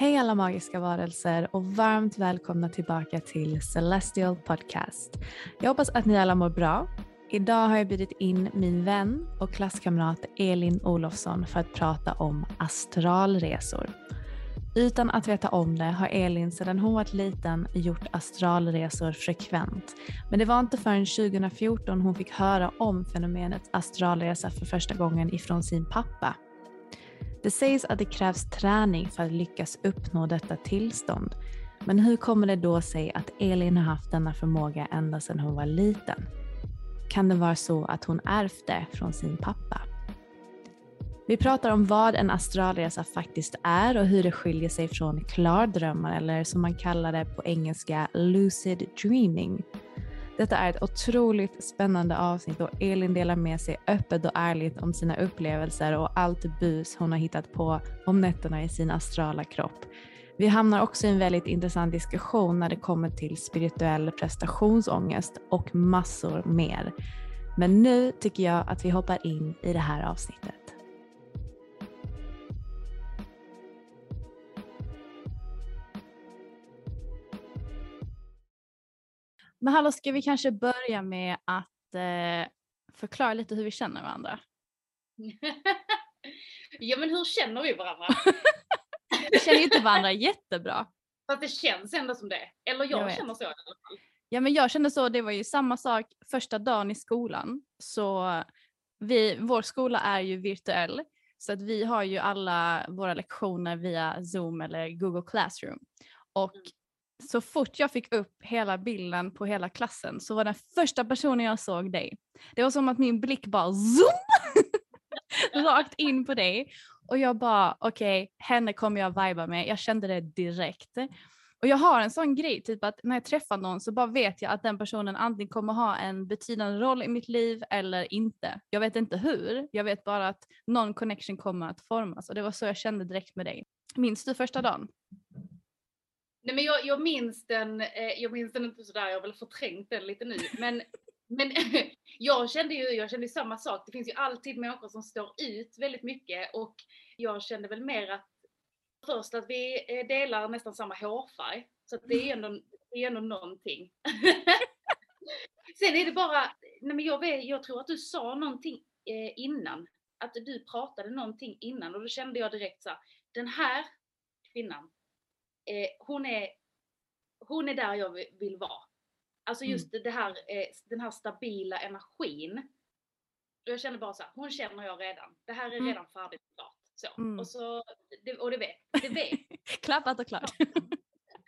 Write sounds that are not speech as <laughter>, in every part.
Hej alla magiska varelser och varmt välkomna tillbaka till Celestial Podcast. Jag hoppas att ni alla mår bra. Idag har jag bjudit in min vän och klasskamrat Elin Olofsson för att prata om astralresor. Utan att veta om det har Elin sedan hon var liten gjort astralresor frekvent. Men det var inte förrän 2014 hon fick höra om fenomenet astralresa för första gången ifrån sin pappa. Det sägs att det krävs träning för att lyckas uppnå detta tillstånd. Men hur kommer det då sig att Elin har haft denna förmåga ända sedan hon var liten? Kan det vara så att hon ärvt det från sin pappa? Vi pratar om vad en astralresa faktiskt är och hur det skiljer sig från klardrömmar eller som man kallar det på engelska lucid dreaming. Detta är ett otroligt spännande avsnitt och Elin delar med sig öppet och ärligt om sina upplevelser och allt bus hon har hittat på om nätterna i sin astrala kropp. Vi hamnar också i en väldigt intressant diskussion när det kommer till spirituell prestationsångest och massor mer. Men nu tycker jag att vi hoppar in i det här avsnittet. Men hallå, ska vi kanske börja med att eh, förklara lite hur vi känner varandra? <laughs> ja men hur känner vi varandra? <laughs> vi känner ju inte varandra jättebra. Fast det känns ändå som det. Eller jag, jag känner så i alla fall. Ja men jag kände så, det var ju samma sak första dagen i skolan. Så vi, vår skola är ju virtuell. Så att vi har ju alla våra lektioner via Zoom eller Google Classroom. Och mm så fort jag fick upp hela bilden på hela klassen så var den första personen jag såg dig. Det var som att min blick bara zoom <laughs> rakt in på dig och jag bara okej, okay, henne kommer jag viba med. Jag kände det direkt. Och jag har en sån grej, typ att när jag träffar någon så bara vet jag att den personen antingen kommer ha en betydande roll i mitt liv eller inte. Jag vet inte hur, jag vet bara att någon connection kommer att formas och det var så jag kände direkt med dig. Minns du första dagen? Nej men jag, jag minns den, eh, jag minns den inte sådär, jag har väl förträngt den lite nu. Men, <laughs> men <laughs> jag kände ju jag kände samma sak. Det finns ju alltid människor som står ut väldigt mycket och jag kände väl mer att först att vi eh, delar nästan samma hårfärg. Så att det är ändå, det är ändå någonting. <laughs> Sen är det bara, nej men jag, vet, jag tror att du sa någonting eh, innan. Att du pratade någonting innan och då kände jag direkt så här, den här kvinnan eh, hon, är, hon är där jag vill vara. Alltså mm. just mm. det här, eh, den här stabila energin. Jag känner bara så här, hon känner jag redan. Det här är mm. redan färdigt och klart. Så. Mm. Och, så, det, och det vet. Det vet. <laughs> Klappat och klart. <laughs>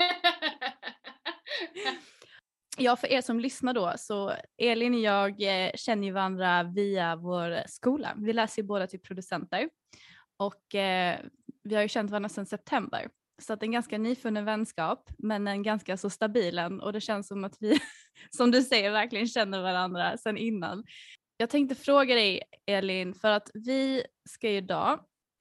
<laughs> ja, för er som lyssnar då, så Elin och jag eh, känner ju varandra via vår skola. Vi läser ju båda till producenter och eh, vi har ju känt varandra sedan september. Så att en ganska nyfunnen vänskap, men en ganska så stabil en och det känns som att vi, <laughs> som du säger, verkligen känner varandra sedan innan. Jag tänkte fråga dig Elin, för att vi ska ju idag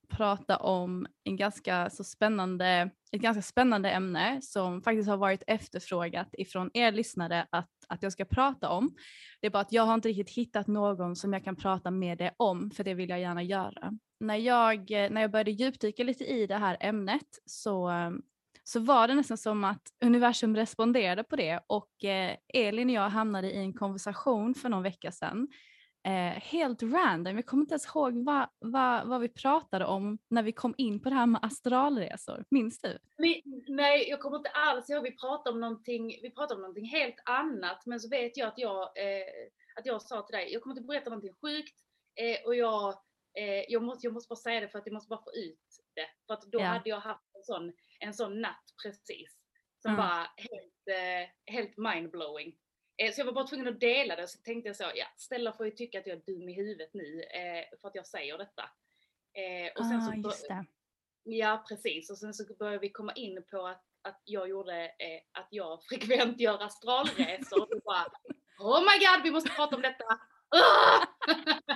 prata om en ganska så spännande, ett ganska spännande ämne som faktiskt har varit efterfrågat ifrån er lyssnare att, att jag ska prata om. Det är bara att jag har inte riktigt hittat någon som jag kan prata med dig om, för det vill jag gärna göra. När jag, eh, när jag började djupdyka lite i det här ämnet så, så var det nästan som att universum responderade på det och eh, Elin och jag hamnade i en konversation för någon vecka sedan eh, helt random. Jag kommer inte ens ihåg vad, vad, vad vi pratade om när vi kom in på det här med astralresor. Minns du? Nej, nej jag kommer inte alls ihåg. Vi pratade om någonting, vi pratade om någonting helt annat. Men så vet jag att jag, eh, att jag sa till dig, jag kommer inte berätta någonting sjukt eh, och jag, eh, jag, måste, jag måste bara säga det för att jag måste bara få ut det. För att då ja. hade jag haft en sån, en sån natt precis. Som mm. var helt, eh, helt mindblowing. Eh, så jag var bara tvungen att dela det, så tänkte jag så, ja, Stella får ju tycka att jag är dum i huvudet nu eh, för att jag säger detta. Eh, och sen ah, så just det. Ja, precis. Och sen så började vi komma in på att, att jag gjorde, eh, att jag <laughs> frekvent gör astralresor. och bara, oh my god, vi måste prata om detta! <laughs>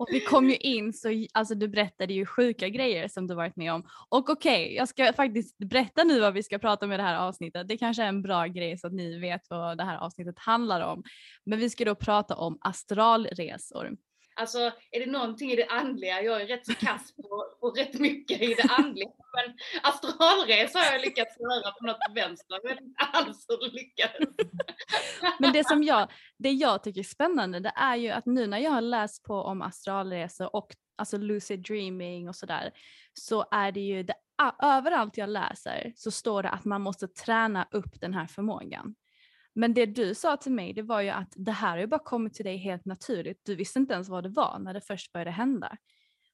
Och vi kom ju in så, alltså du berättade ju sjuka grejer som du varit med om. Och okej, okay, jag ska faktiskt berätta nu vad vi ska prata om i det här avsnittet. Det kanske är en bra grej så att ni vet vad det här avsnittet handlar om. Men vi ska då prata om astralresor. Alltså är det någonting i det andliga, jag är rätt så kass på, på rätt mycket i det andliga, men astralresa har jag lyckats göra på något vänster, jag vet inte alls hur det lyckades. Men det som jag, det jag tycker är spännande det är ju att nu när jag har läst på om astralresor och alltså lucid dreaming och sådär så är det ju det, överallt jag läser så står det att man måste träna upp den här förmågan. Men det du sa till mig det var ju att det här har ju bara kommit till dig helt naturligt. Du visste inte ens vad det var när det först började hända.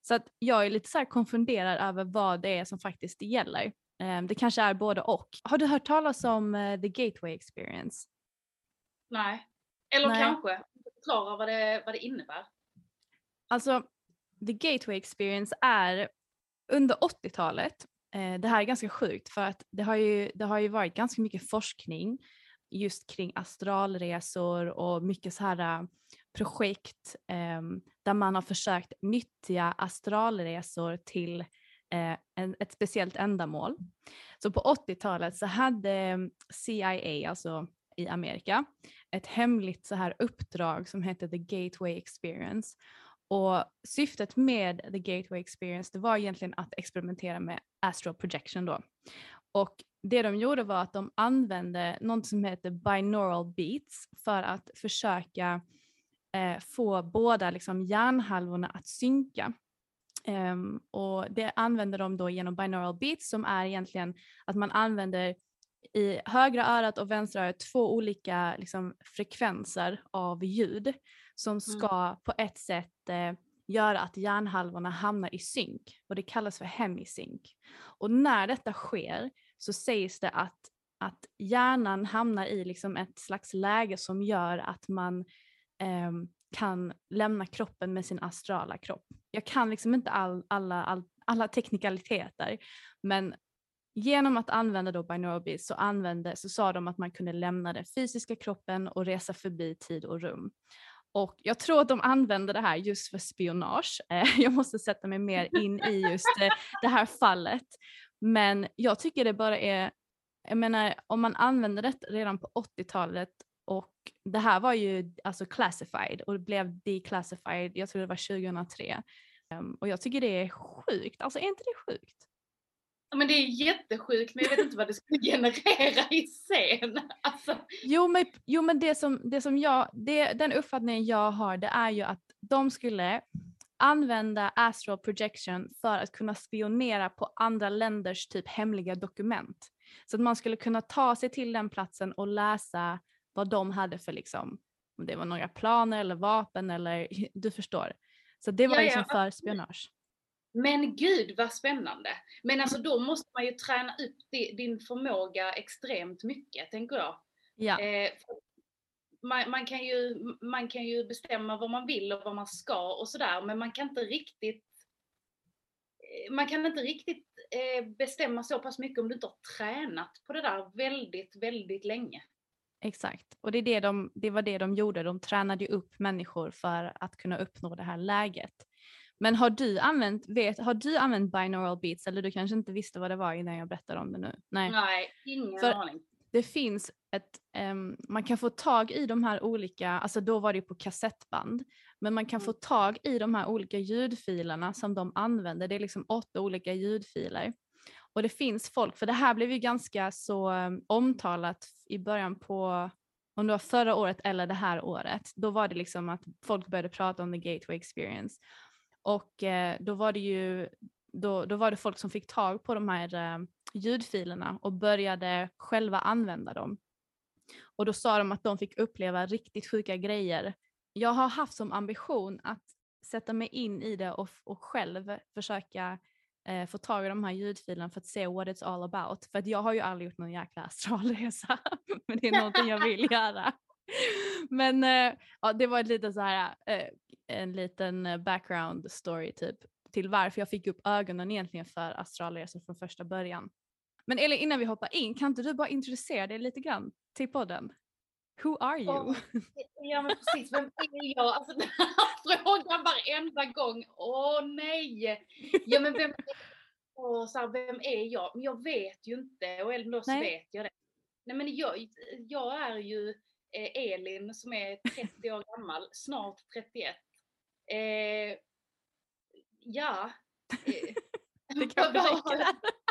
Så att jag är lite så konfunderad över vad det är som faktiskt gäller. Ehm, det kanske är både och. Har du hört talas om eh, the gateway experience? Nej, eller Nej. kanske. Förklara vad det, vad det innebär. Alltså, the gateway experience är under 80-talet, eh, det här är ganska sjukt för att det har ju, det har ju varit ganska mycket forskning just kring astralresor och mycket så här äh, projekt eh, där man har försökt nyttja astralresor till eh, en, ett speciellt ändamål. Så på 80-talet så hade ehm, CIA, alltså i Amerika, ett hemligt så här uppdrag som hette The Gateway Experience. Och syftet med The Gateway Experience det var egentligen att experimentera med astral projection då. Och det de gjorde var att de använde något som heter binaural beats för att försöka eh, få båda liksom, hjärnhalvorna att synka. Um, och det använder de då genom binaural beats som är egentligen att man använder i högra örat och vänstra örat två olika liksom, frekvenser av ljud som mm. ska mm. på ett sätt eh, göra att hjärnhalvorna hamnar i synk och det kallas för hemisync. Och när detta sker så sägs det att, att hjärnan hamnar i liksom ett slags läge som gör att man eh, kan lämna kroppen med sin astrala kropp. Jag kan liksom inte all, alla, all, alla teknikaliteter men genom att använda då Binobi så, använde, så sa de att man kunde lämna den fysiska kroppen och resa förbi tid och rum. Och jag tror att de använder det här just för spionage. <laughs> Jag måste sätta mig mer in i just eh, det här fallet. Men jag tycker det bara är, jag menar om man använder det redan på 80-talet och det här var ju alltså classified och det blev declassified, jag tror det var 2003. Um, ehm, och jag tycker det är sjukt, alltså är inte det sjukt? Ja, men det är jättesjukt men jag vet inte vad det skulle <laughs> generera i scen. Alltså. Jo men, jo, men det, som, det som jag, det, den uppfattningen jag har det är ju att de skulle använda astral projection för att kunna spionera på andra länders typ hemliga dokument. Så att man skulle kunna ta sig till den platsen och läsa vad de hade för liksom, om det var några planer eller vapen eller <laughs> du förstår. Så det var ja, liksom för spionage. Men gud vad spännande. Men alltså då måste man ju träna upp din förmåga extremt mycket tänker jag. Ja. Eh, man, man, kan ju, man kan ju bestämma vad man vill och vad man ska och sådär, men man kan inte riktigt eh, man kan inte riktigt eh, bestämma så pass mycket om du inte har tränat på det där väldigt, väldigt länge. Exakt, och det, är det, de, det var det de gjorde. De tränade ju upp människor för att kunna uppnå det här läget. Men har du använt, vet, har du använt binaural beats eller du kanske inte visste vad det var innan jag berättade om det nu? Nej, Nej ingen för aning. Det finns ett, um, man kan få tag i de här olika, alltså då var det på kassettband, men man kan mm. få tag i de här olika ljudfilerna som de använder. Det är liksom åtta olika ljudfiler. Och det finns folk, för det här blev ju ganska så um, omtalat i början på, om det var förra året eller det här året, då var det liksom att folk började prata om the gateway experience. Och eh, då var det ju då, då var det folk som fick tag på de här eh, ljudfilerna och började själva använda dem. Och då sa de att de fick uppleva riktigt sjuka grejer. Jag har haft som ambition att sätta mig in i det och, och själv försöka eh, få tag i de här ljudfilerna för att se what it's all about. För att jag har ju aldrig gjort någon jäkla astralresa, <laughs> men det är någonting jag vill göra. Men eh, ja, det var ett lite så här, eh, en liten eh, background story typ till varför jag fick upp ögonen egentligen för astralresor från första början. Men Elin, innan vi hoppar in, kan inte du bara introducera dig lite grann till podden? Who are you? Ja <laughs> men precis, vem är jag? Alltså den här <laughs> frågan varenda gång. Åh oh, nej! Ja men vem är, oh, så här, vem är jag? Men jag vet ju inte och ändå så vet jag det. Nej men jag, jag är ju eh, Elin som är 30 år gammal, snart 31. Eh, ja. Det <laughs> kanske räcker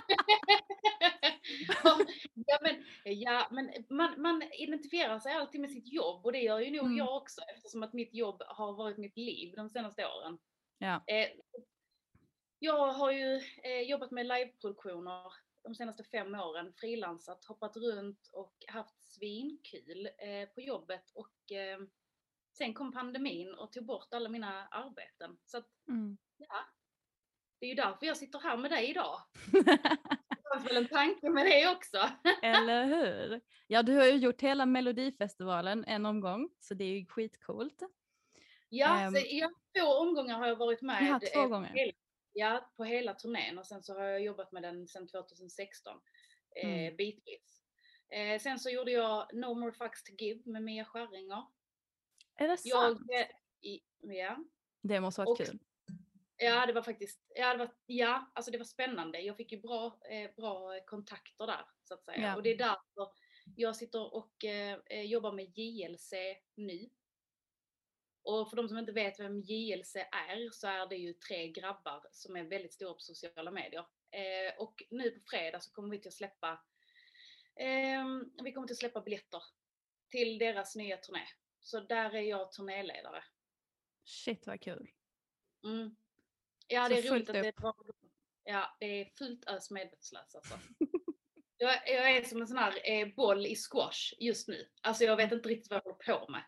<laughs> ja, men, ja, men man, man identifierar sig alltid med sitt jobb och det gör ju nog mm. jag också eftersom att mitt jobb har varit mitt liv de senaste åren. Ja. Eh, jag har ju eh, jobbat med liveproduktioner de senaste fem åren, frilansat, hoppat runt och haft svinkul eh, på jobbet och eh, sen kom pandemin och tog bort alla mina arbeten. Så att, mm. ja, det är ju därför jag sitter här med dig idag. <laughs> Det fanns väl en tanke med det också. <laughs> Eller hur? Ja, du har ju gjort hela Melodifestivalen en omgång, så det är ju skitcoolt. Ja, um, så, ja två omgångar har jag varit med. Ja, två gånger. Ja, på hela turnén och sen så har jag jobbat med den sedan 2016, eh, mm. eh, bitvis. Eh, sen så gjorde jag No More Fucks To Give med Mia Skäringer. Är det sant? Jag, eh, i, ja. Det måste varit och, kul. Ja, det var faktiskt, ja, det var, ja, alltså det var spännande. Jag fick ju bra, eh, bra kontakter där så att säga. Ja. Och det är därför jag sitter och eh, jobbar med JLC nu. Och för de som inte vet vem JLC är så är det ju tre grabbar som är väldigt stora på sociala medier. Eh, och nu på fredag så kommer vi till att släppa eh, vi kommer till att släppa biljetter till deras nya turné. Så där är jag turnéledare. Shit vad kul. Mm. Ja, det är roligt att det är, ja, det är fullt ös medvetslös alltså. jag, jag, är som en sån här eh, boll i squash just nu. Alltså jag vet inte riktigt vad jag håller på med.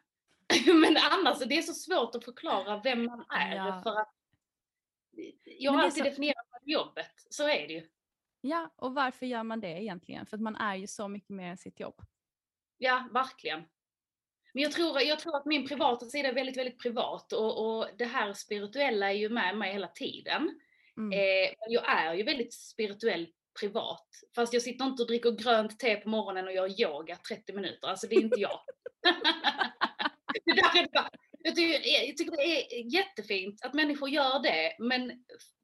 <laughs> Men annars, det är så svårt att förklara vem man är ja. för att jag har alltid så... definierat jobbet, så är det ju. Ja, och varför gör man det egentligen? För att man är ju så mycket mer än sitt jobb. Ja, verkligen. Men jag tror, jag tror att min privata sida är väldigt, väldigt privat och, och det här spirituella är ju med mig hela tiden. Mm. Eh, jag är ju väldigt spirituell privat. Fast jag sitter inte och dricker grönt te på morgonen och gör yoga 30 minuter. Alltså det är inte jag. <laughs> jag, tycker, jag tycker det är jättefint att människor gör det. Men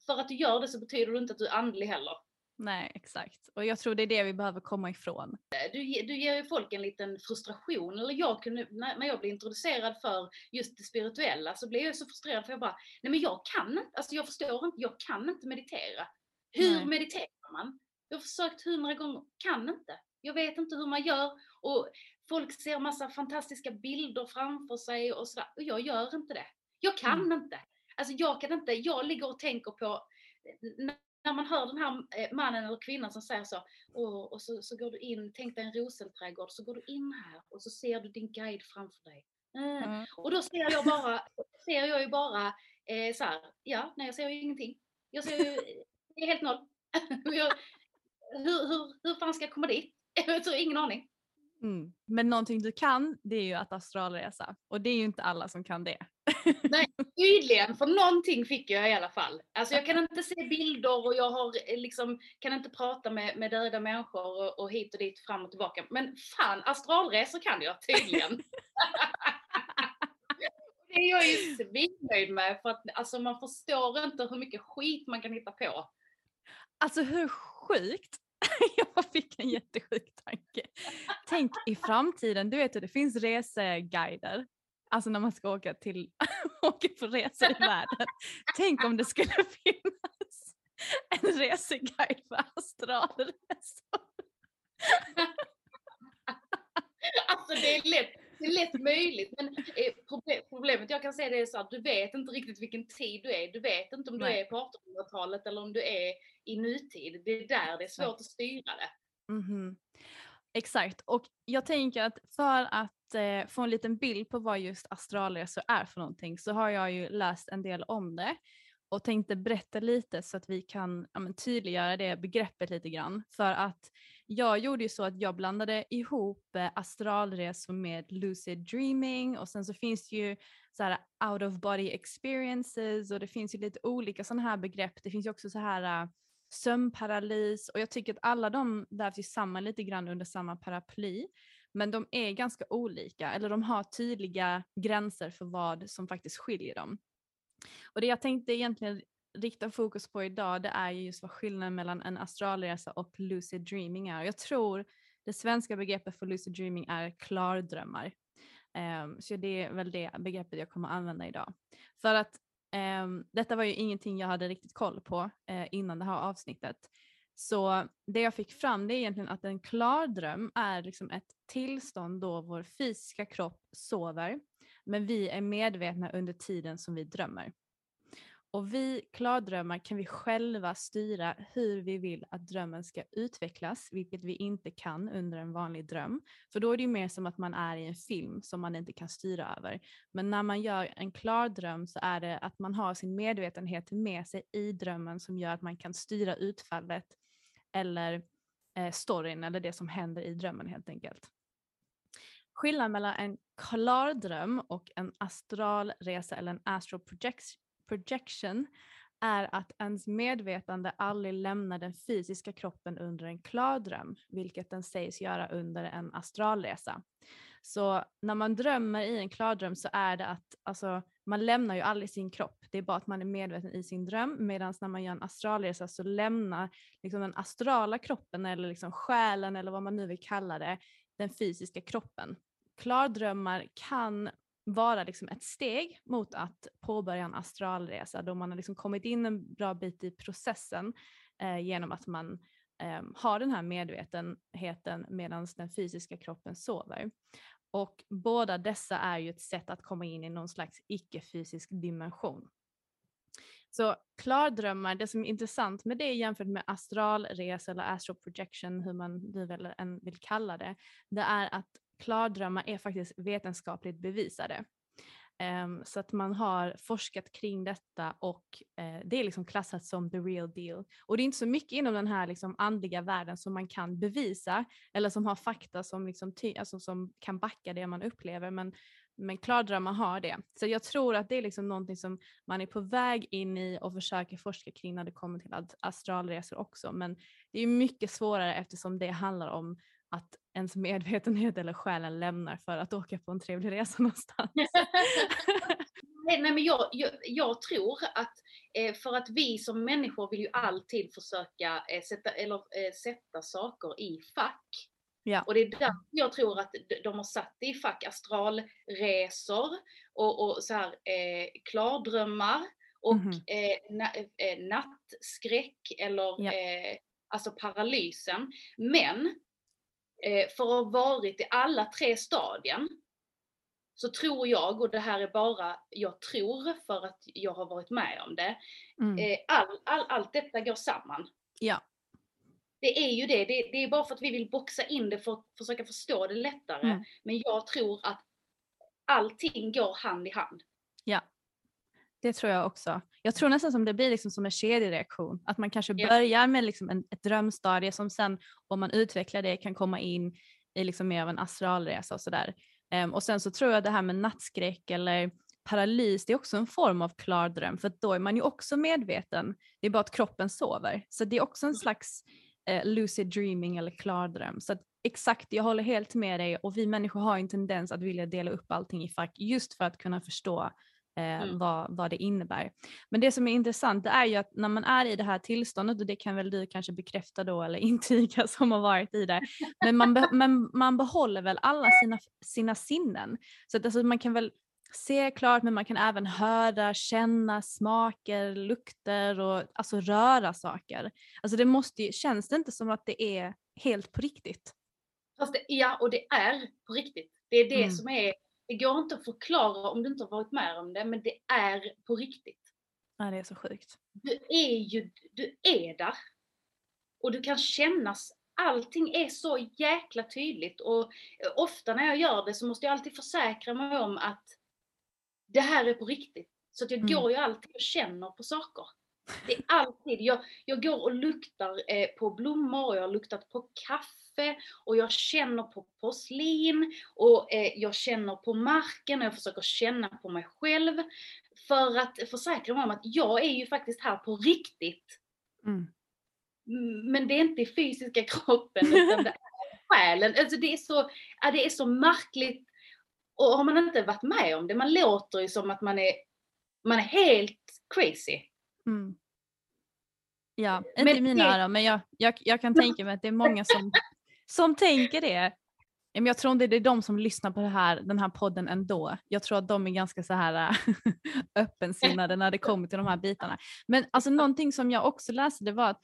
för att du gör det så betyder det inte att du är andlig heller. Nej, exakt. Och jag tror det är det vi behöver komma ifrån. Du, du ger ju folk en liten frustration. Eller jag kunde, när jag blev introducerad för just det spirituella så blev jag så frustrerad för jag bara, nej men jag kan inte, alltså jag förstår inte, jag kan inte meditera. Hur nej. mediterar man? Jag har försökt hundra gånger, kan inte. Jag vet inte hur man gör och folk ser massa fantastiska bilder framför sig och sådär. Och jag gör inte det. Jag kan mm. inte. Alltså jag kan inte, jag ligger och tänker på när man hör den här eh, mannen eller kvinnan som säger så, och, och så, så går du in, tänk dig en rosenträdgård, så går du in här och så ser du din guide framför dig. Mm. Mm. Och då ser jag bara, ser jag ju bara eh, så här, ja, nej jag ser ju ingenting. Jag ser ju, det är helt noll. <laughs> jag, hur, hur, hur fan ska jag komma dit? <laughs> Jag har ingen aning. Mm. Men någonting du kan det är ju att astralresa och det är ju inte alla som kan det. Nej, tydligen, för någonting fick jag i alla fall. Alltså jag kan inte se bilder och jag har eh, liksom, kan inte prata med, med döda människor och, och hit och dit fram och tillbaka. Men fan, astralresor kan jag tydligen. det är jag ju svinnöjd med för att alltså, man förstår inte hur mycket skit man kan hitta på. Alltså hur sjukt? <laughs> jag fick en jättesjuk tanke. Tänk i framtiden, du vet att det finns reseguider. Alltså när man ska åka, till, <laughs> åka på resor i världen. Tänk om det skulle <laughs> finnas en reseguide för astralresor. Alltså det är lätt, det är lätt möjligt. Men eh, problemet jag kan säga det är så att du vet inte riktigt vilken tid du är. Du vet inte om du Nej. är på 1800-talet eller om du är i nutid. Det är där det är svårt att styra det. Mm -hmm. Exakt, och jag tänker att för att eh, få en liten bild på vad just astralresor är för någonting så har jag ju läst en del om det och tänkte berätta lite så att vi kan ja, men, tydliggöra det begreppet lite grann. För att jag gjorde ju så att jag blandade ihop eh, astralresor med lucid dreaming och sen så finns det ju så här out of body experiences och det finns ju lite olika sådana här begrepp. Det finns ju också så här uh, sömnparalys och jag tycker att alla de där ju samman lite grann under samma paraply. Men de är ganska olika eller de har tydliga gränser för vad som faktiskt skiljer dem. Och det jag tänkte egentligen rikta fokus på idag det är just vad skillnaden mellan en astralresa och lucid dreaming är. Jag tror det svenska begreppet för lucid dreaming är klardrömmar. Um, så det är väl det begreppet jag kommer att använda idag. För att Ehm, detta var ju ingenting jag hade riktigt koll på eh, innan det här avsnittet. Så det jag fick fram det är egentligen att en klardröm är liksom ett tillstånd då vår fysiska kropp sover men vi är medvetna under tiden som vi drömmer. Och vi klardrömmar kan vi själva styra hur vi vill att drömmen ska utvecklas, vilket vi inte kan under en vanlig dröm. För då är det ju mer som att man är i en film som man inte kan styra över. Men när man gör en klardröm så är det att man har sin medvetenhet med sig i drömmen som gör att man kan styra utfallet eller eh, storyn eller det som händer i drömmen helt enkelt. Skillnaden mellan en klardröm och en astralresa eller en astral projection är att ens medvetande aldrig lämnar den fysiska kroppen under en klar dröm, vilket den sägs göra under en astralresa. Så när man drömmer i en klardröm så är det att alltså, man lämnar ju aldrig sin kropp. Det är bara att man är medveten i sin dröm medan när man gör en astralresa så lämnar liksom, den astrala kroppen eller liksom, själen eller vad man nu vill kalla det den fysiska kroppen klardrömmar kan vara liksom ett steg mot att påbörja en astralresa då man har liksom kommit in en bra bit i processen eh, genom att man eh, har den här medvetenheten medan den fysiska kroppen sover. Och båda dessa är ju ett sätt att komma in i någon slags icke-fysisk dimension. Så klardrömmar, det som är intressant med det jämfört med astralresa eller astral projection, hur man nu än vill kalla det, det är att klardrömmar är faktiskt vetenskapligt bevisade. Ehm, så att man har forskat kring detta och eh, det är liksom klassat som the real deal. Och det är inte så mycket inom den här liksom andliga världen som man kan bevisa eller som har fakta som, liksom alltså som kan backa det man upplever. Men, men klardrömmar har det. Så jag tror att det är liksom någonting som man är på väg in i och försöker forska kring när det kommer till astralresor också. Men det är mycket svårare eftersom det handlar om att ens medvetenhet eller själen lämnar för att åka på en trevlig resa <laughs> någonstans. <laughs> nej, nej, men jag, jag, jag tror att eh, för att vi som människor vill ju alltid försöka eh, sätta, eller, eh, sätta saker i fack. Ja. Och det är därför jag tror att de har satt det i fack astralresor och, och så här, eh, klardrömmar och mm -hmm. na, eh, nattskräck eller ja. eh, alltså paralysen. Men för att ha varit i alla tre stadien så tror jag, och det här är bara jag tror för att jag har varit med om det, mm. eh, all, all, allt detta går samman. Ja. Det är ju det. det, det är bara för att vi vill boxa in det för att försöka förstå det lättare. Mm. Men jag tror att allting går hand i hand. Ja. Det tror jag också. Jag tror nästan som det blir liksom som en kedjereaktion. Att man kanske börjar med liksom en, ett drömstadie som sen om man utvecklar det kan komma in i liksom mer av en astralresa och sådär. Um, och sen så tror jag det här med nattskräck eller paralys, det är också en form av klardröm för då är man ju också medveten, det är bara att kroppen sover. Så det är också en mm. slags eh, lucid dreaming eller klardröm. Så att, exakt, jag håller helt med dig och vi människor har en tendens att vilja dela upp allting i fack just för att kunna förstå eh, mm. vad, vad det innebär. Men det som är intressant det är ju att när man är i det här tillståndet, och det kan väl du kanske bekräfta då eller <laughs> intyga som har varit i det, men man, be, <laughs> men man behåller väl alla sina, sina sinnen. Så att alltså, man kan väl se klart men man kan även höra, känna smaker, lukter och alltså röra saker. Alltså det måste ju, känns det inte som att det är helt på riktigt? Fast det, ja, och det är på riktigt. Det är det mm. som är, det går inte att förklara om du inte har varit med om det, men det är på riktigt. Ja, det är så sjukt. Du är ju, du är där. Och du kan kännas, allting är så jäkla tydligt och ofta när jag gör det så måste jag alltid försäkra mig om att det här är på riktigt. Så att jag mm. går ju alltid och känner på saker. Det är alltid, jag, jag går och luktar eh, på blommor och jag har luktat på kaffe och jag känner på porslin och eh, jag känner på marken och jag försöker känna på mig själv. För att försäkra mig om att jag är ju faktiskt här på riktigt. Mm. Men det är inte i fysiska <laughs> kroppen utan det är själen. Alltså det är så, ja, det är så märkligt och har man inte varit med om det, man låter ju som att man är, man är helt crazy. Mm. Ja, inte men mina öron men jag, jag, jag kan tänka mig att det är många som, som tänker det. Men jag tror inte det är de som lyssnar på här, den här podden ändå. Jag tror att de är ganska så här <laughs> öppensinnade när det kommer till de här bitarna. Men alltså någonting som jag också läste det var att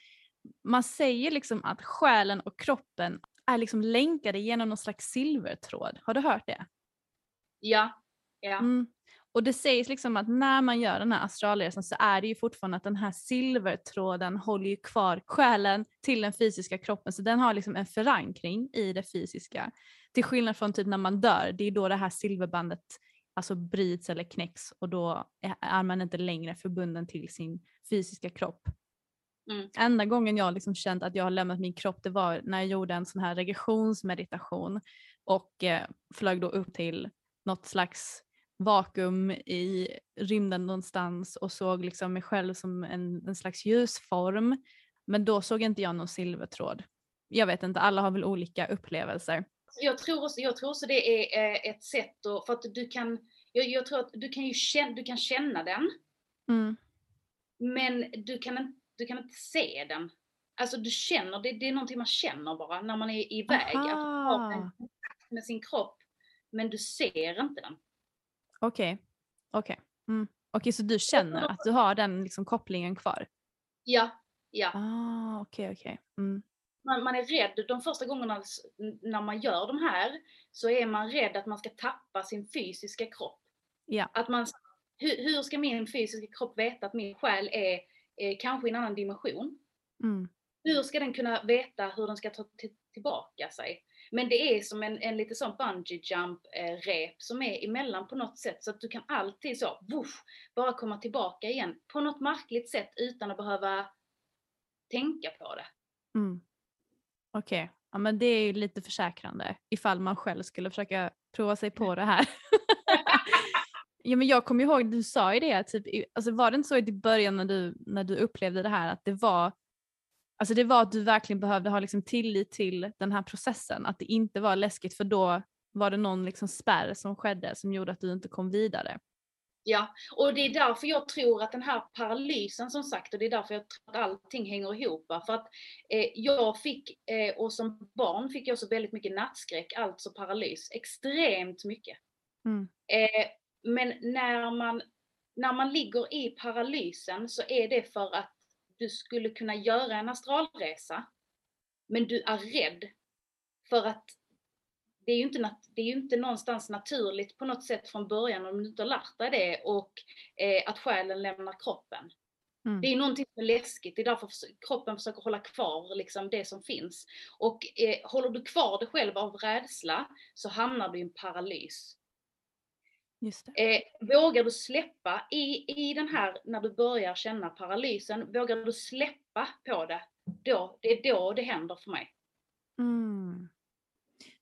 man säger liksom att själen och kroppen är liksom länkade genom någon slags silvertråd. Har du hört det? Ja. ja. Mm. Och det sägs liksom att när man gör den här astralresan så är det ju fortfarande att den här silvertråden håller ju kvar själen till den fysiska kroppen så den har liksom en förankring i det fysiska. Till skillnad från typ när man dör, det är då det här silverbandet alltså bryts eller knäcks och då är man inte längre förbunden till sin fysiska kropp. Mm. Enda gången jag liksom känt att jag har lämnat min kropp det var när jag gjorde en sån här regressionsmeditation och eh, flög då upp till något slags vakuum i rymden någonstans och såg liksom mig själv som en, en slags ljusform. Men då såg inte jag någon silvertråd. Jag vet inte, alla har väl olika upplevelser. Jag tror också, jag tror också det är eh, ett sätt att, för att du kan, jag, jag tror att du kan ju känna, du kan känna den. Mm. Men du kan, du kan inte se den. Alltså du känner, det, det är någonting man känner bara när man är iväg. Aha. Att ha en kontakt med sin kropp men du ser inte den. Okej, okay. okej. Okay. Mm. okay, så du känner att du har den liksom kopplingen kvar? Ja, ja. Ah, okay, okej. Mm. Man, man, är rädd, de första gångerna när man gör de här så är man rädd att man ska tappa sin fysiska kropp. Ja. Att man, hur, hur ska min fysiska kropp veta att min själ är, är kanske i en annan dimension? Mm. Hur ska den kunna veta hur den ska ta tillbaka sig? Men det är som en, en lite sån bungee jump eh, rep som är emellan på något sätt så att du kan alltid så, woof, bara komma tillbaka igen på något märkligt sätt utan att behöva tänka på det. Mm. Okej, okay. ja men det är ju lite försäkrande ifall man själv skulle försöka prova sig på det här. <laughs> ja men jag kommer ihåg, du sa ju det, typ, alltså var det inte så i början när du, när du upplevde det här att det var Alltså det var att du verkligen behövde ha liksom tillit till den här processen, att det inte var läskigt för då var det någon liksom spärr som skedde som gjorde att du inte kom vidare. Ja, och det är därför jag tror att den här paralysen som sagt, och det är därför jag tror att allting hänger ihop. För att eh, jag fick, eh, och som barn fick jag så väldigt mycket nattskräck, alltså paralys, extremt mycket. Mm. Eh, men när man, när man ligger i paralysen så är det för att du skulle kunna göra en astralresa, men du är rädd för att det är ju inte, det är ju inte någonstans naturligt på något sätt från början om du inte har lärt dig det och eh, att själen lämnar kroppen. Mm. Det är någonting som är läskigt, det är därför kroppen försöker hålla kvar liksom det som finns. Och eh, håller du kvar dig själv av rädsla så hamnar du i en paralys. Eh, vågar du släppa i, i den här, när du börjar känna paralysen, vågar du släppa på det, då, det är då det händer för mig. Mm.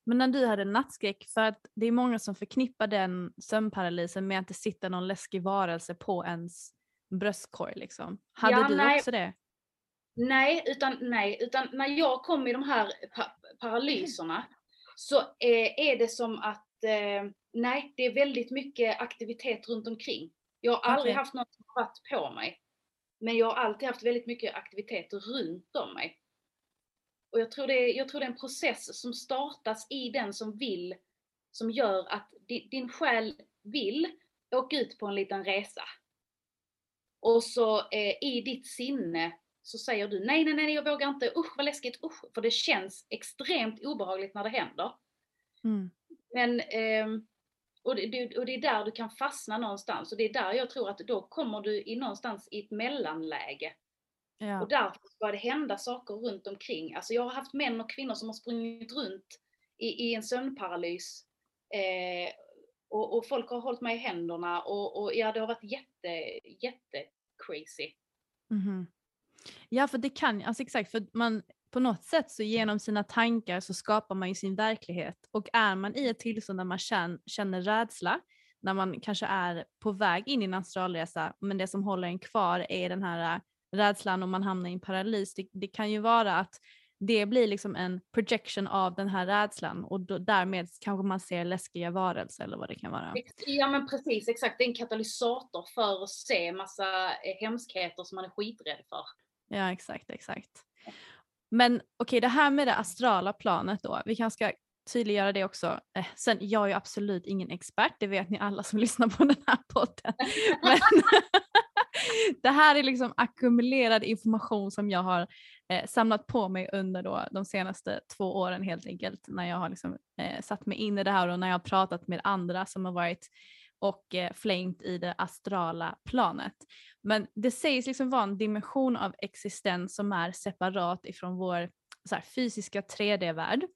Men när du hade nattskräck, för att det är många som förknippar den sömnparalysen med att det sitter någon läskig varelse på ens bröstkorg liksom. Hade Ja, du nej. också det? Nej, utan, nej, utan när jag kom i de här pa paralyserna så eh, är det som att, eh, nej, det är väldigt mycket aktivitet runt omkring. Jag har aldrig haft något som har varit på mig. Men jag har alltid haft väldigt mycket aktivitet runt om mig. Och jag tror, det är, jag tror det är en process som startas i den som vill, som gör att di, din själ vill åka ut på en liten resa. Och så eh, i ditt sinne så säger du nej, nej, nej, jag vågar inte, usch vad läskigt, usch, för det känns extremt obehagligt när det händer. Mm. Men, ehm, och, det, och det är där du kan fastna någonstans och det är där jag tror att då kommer du i någonstans i ett mellanläge. Ja. Och därför ska det hända saker runt omkring. Alltså jag har haft män och kvinnor som har sprungit runt i, i en sömnparalys. Eh, och, och folk har hållit mig i händerna och, och ja, det har varit jätte, jätte crazy. Mhm. Ja, för det kan, alltså exakt, för man på något sätt så genom sina tankar så skapar man ju sin verklighet och är man i ett tillstånd där man känner, känner rädsla, när man kanske är på väg in i en astralresa, men det som håller en kvar är den här äh, rädslan om man hamnar i en paralys. Det, det kan ju vara att det blir liksom en projection av den här rädslan och då, därmed kanske man ser läskiga varelser eller vad det kan vara. Ja men precis, exakt. Det är en katalysator för att se massa eh, hemskheter som man är skiträdd för. Ja exakt, exakt. Men okej, det här med det astrala planet då, vi kanske ska tydliggöra det också. Eh, sen, jag är ju absolut ingen expert, det vet ni alla som <laughs> lyssnar på den här podden. Men <laughs> det här är liksom ackumulerad information som jag har eh, samlat på mig under då de senaste två åren helt enkelt när jag har liksom, eh, satt mig in i det här och när jag har pratat med andra som har varit och eh, i det astrala planet. Men det sägs liksom vara en dimension av existens som är separat ifrån vår så här, fysiska 3D-värld.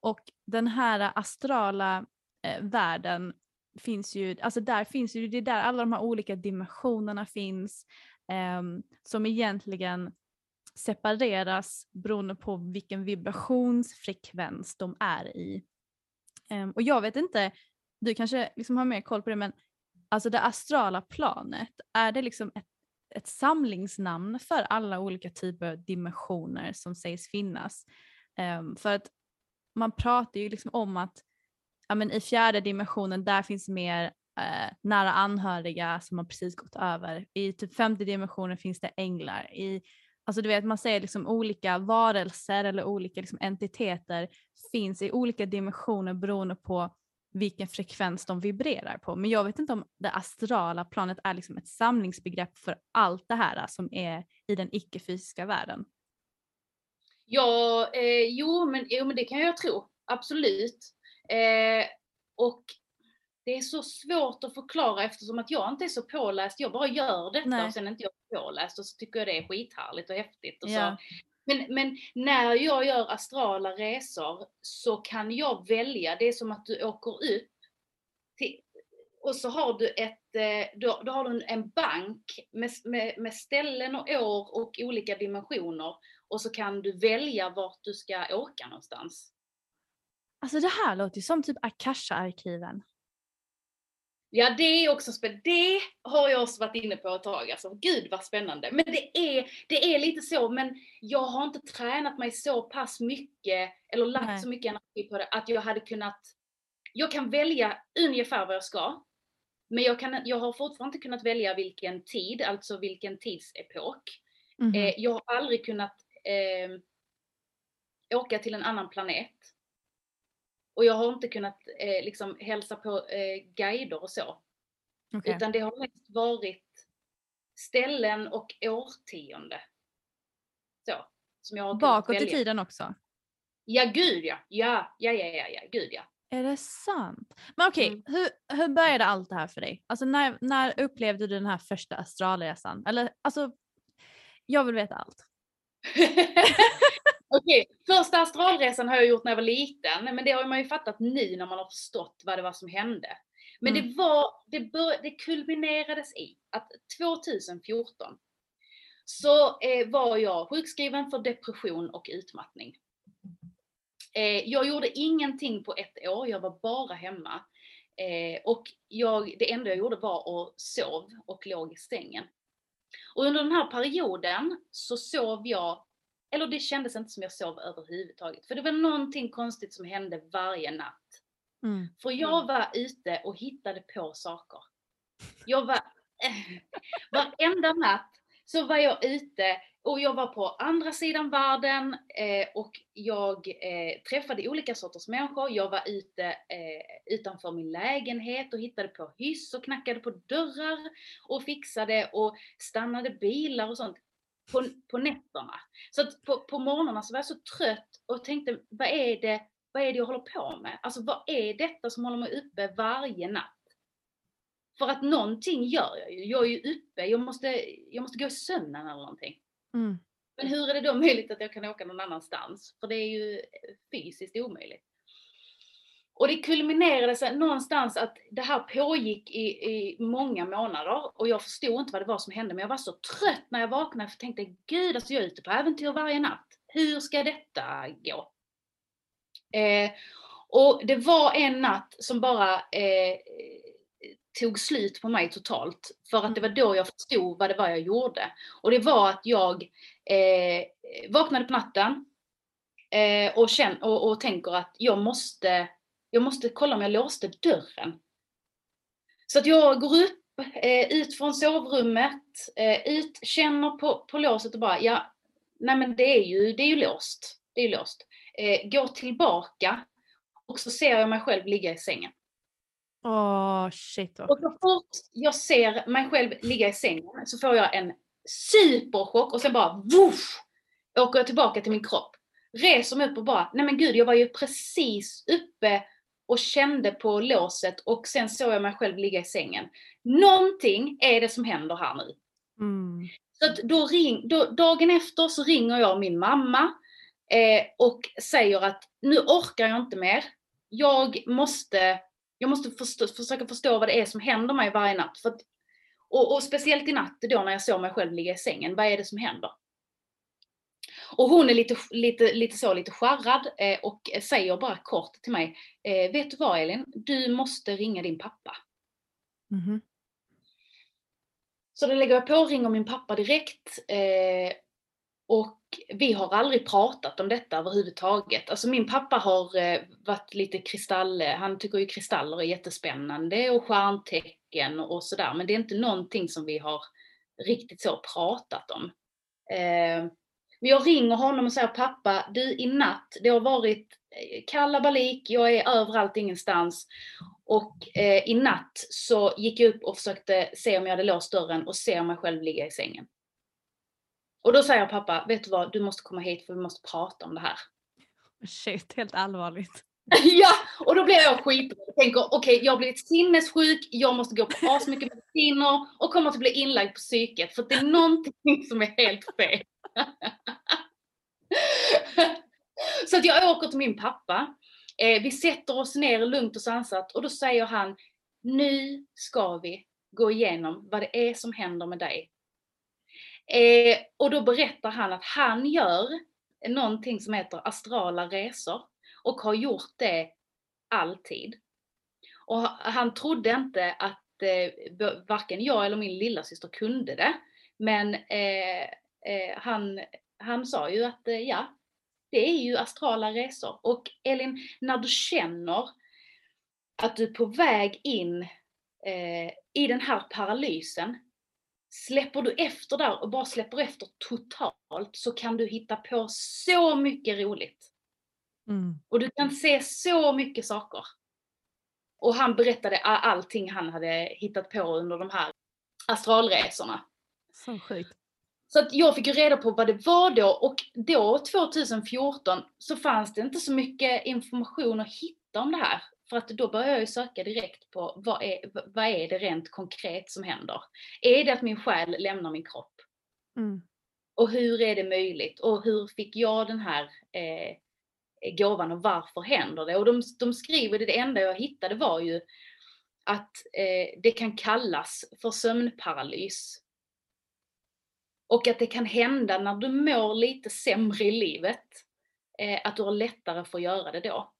Och den här astrala eh, världen finns ju, alltså där finns ju, det är där alla de här olika dimensionerna finns eh, som egentligen separeras beroende på vilken vibrationsfrekvens de är i. Ehm, och jag vet inte, du kanske liksom har mer koll på det men alltså det astrala planet, är det liksom ett, ett samlingsnamn för alla olika typer av dimensioner som sägs finnas? Um, för att man pratar ju liksom om att ja, men i fjärde dimensionen där finns mer eh, nära anhöriga som har precis gått över. I typ femte dimensionen finns det änglar. I, alltså du vet man säger liksom olika varelser eller olika liksom entiteter finns i olika dimensioner beroende på vilken frekvens de vibrerar på. Men jag vet inte om det astrala planet är liksom ett samlingsbegrepp för allt det här som är i den icke-fysiska världen. Ja, eh, jo, men, jo men det kan jag tro. Absolut. Eh, och det är så svårt att förklara eftersom att jag inte är så påläst. Jag bara gör detta Nej. och sen är inte jag påläst och så tycker jag det är skithärligt och häftigt. Och Ja. så. Men, men när jag gör astrala resor så kan jag välja, det är som att du åker upp till, och så har du ett, eh, då, då har du en- en bank med, med, med ställen och år och olika dimensioner och så kan du välja vart du ska åka någonstans. Alltså det här låter ju som typ Akasha-arkiven. Ja det är också spännande. Det har jag också varit inne på ett tag. Alltså, gud vad spännande. Men det är, det är lite så, men jag har inte tränat mig så pass mycket eller lagt Nej. så mycket energi på det att jag hade kunnat, jag kan välja ungefär vad jag ska. Men jag, kan, jag har fortfarande inte kunnat välja vilken tid, alltså vilken tidsepok. Mhm. Eh, jag har aldrig kunnat eh, åka till en annan planet. Och jag har inte kunnat eh, liksom hälsa på eh, guider och så. Okej. Utan det har mest varit ställen och årtionde. Så. Som jag har Bakåt i tiden också? Ja, gud ja. Ja, ja, ja, ja, ja. gud ja. Är det sant? Men okej, Mm. hur, hur började allt det här för dig? Alltså när, när upplevde du den här första astralresan? Eller alltså, jag vill veta allt. <laughs> Okej, första astralresan har jag gjort när jag var liten, men det har man ju fattat nu när man har förstått vad det var som hände. Men Mm. det var, det, bör, det kulminerades i att 2014 så eh, var jag sjukskriven för depression och utmattning. Eh, jag gjorde ingenting på ett år, jag var bara hemma. Eh, och jag, det enda jag gjorde var att sov och låg i sängen. Och under den här perioden så sov jag, eller det kändes inte som jag sov överhuvudtaget. För det var någonting konstigt som hände varje natt. Mm. För jag var ute och hittade på saker. Jag var, <laughs> varenda natt så var jag ute och jag var på andra sidan världen eh, och jag eh, träffade olika sorters människor. Jag var ute eh, utanför min lägenhet och hittade på hyss och knackade på dörrar och fixade och stannade bilar och sånt på, på nätterna. Så att på, på morgnarna så var jag så trött och tänkte, vad är det, vad är det jag håller på med? Alltså vad är detta som håller mig uppe varje natt? För att någonting gör jag ju. Jag är ju uppe, jag måste, jag måste gå i sömnen eller någonting. Mm. Men hur är det då möjligt att jag kan åka någon annanstans? För det är ju fysiskt omöjligt. Och det kulminerade sig någonstans att det här pågick i, i många månader och jag förstod inte vad det var som hände men jag var så trött när jag vaknade för jag tänkte gud alltså jag är ute på äventyr varje natt. Hur ska detta gå? Eh, och det var en natt som bara eh, tog slut på mig totalt. För att det var då jag förstod vad det var jag gjorde. Och det var att jag eh, vaknade på natten eh, och, känn, och, och tänker att jag måste, jag måste kolla om jag låste dörren. Så att jag går upp, eh, ut från sovrummet, eh, ut, känner på, på låset och bara, ja, nej men det är ju, det är ju låst. Det är ju låst. Eh, går tillbaka och så ser jag mig själv ligga i sängen. Åh, shit vad Och så fort jag ser mig själv ligga i sängen så får jag en superchock och sen bara woof, åker jag tillbaka till min kropp. Reser mig upp och bara, nej men gud jag var ju precis uppe och kände på låset och sen såg jag mig själv ligga i sängen. Någonting är det som händer här nu. Mm. Så då ring, då, dagen efter så ringer jag min mamma eh, och säger att nu orkar jag inte mer. Jag måste, jag måste förstå, försöka förstå vad det är som händer mig varje natt. För att, och, och speciellt i natt då när jag såg mig själv ligga i sängen. Vad är det som händer? Och hon är lite, lite, lite så, lite skärrad eh, och säger bara kort till mig. Eh, vet du vad Elin? Du måste ringa din pappa. Mhm. Så då lägger jag på och ringer min pappa direkt. Eh, och vi har aldrig pratat om detta överhuvudtaget. Alltså min pappa har eh, varit lite kristall, han tycker ju kristaller är jättespännande och stjärntecken och sådär. Men det är inte någonting som vi har riktigt så pratat om. Eh, men jag ringer honom och säger pappa, du i natt, det har varit eh, kalabalik, jag är överallt ingenstans. Och eh, i natt så gick jag upp och försökte se om jag hade låst dörren och se mig själv ligga i sängen. Och då säger pappa, vet du vad, du måste komma hit för vi måste prata om det här. Shit, helt allvarligt. <laughs> ja, och då blir jag skiträdd och tänker okej, okay, jag har blivit sinnessjuk, jag måste gå på asmycket mediciner och kommer att bli inlagd på psyket för det är någonting som är helt fel. <laughs> Så att jag åker till min pappa. Eh, vi sätter oss ner lugnt och sansat och då säger han, nu ska vi gå igenom vad det är som händer med dig. Eh, och då berättar han att han gör någonting som heter astrala resor och har gjort det alltid. Och han trodde inte att eh, varken jag eller min lilla syster kunde det. Men eh, eh, han, han sa ju att eh, ja, det är ju astrala resor. Och Elin, när du känner att du är på väg in eh, i den här paralysen, släpper du efter där och bara släpper efter totalt så kan du hitta på så mycket roligt. Mm. Och du kan se så mycket saker. Och han berättade allting han hade hittat på under de här astralresorna. Så sjukt. Så att jag fick ju reda på vad det var då och då 2014 så fanns det inte så mycket information att hitta om det här. För att då började jag ju söka direkt på vad är, vad är det rent konkret som händer? Är det att min själ lämnar min kropp? Mm. Och hur är det möjligt? Och hur fick jag den här eh, gåvan och varför händer det? Och de, de skriver, det, det enda jag hittade var ju att eh, det kan kallas för sömnparalys. Och att det kan hända när du mår lite sämre i livet. eh, att du har lättare för att göra det då.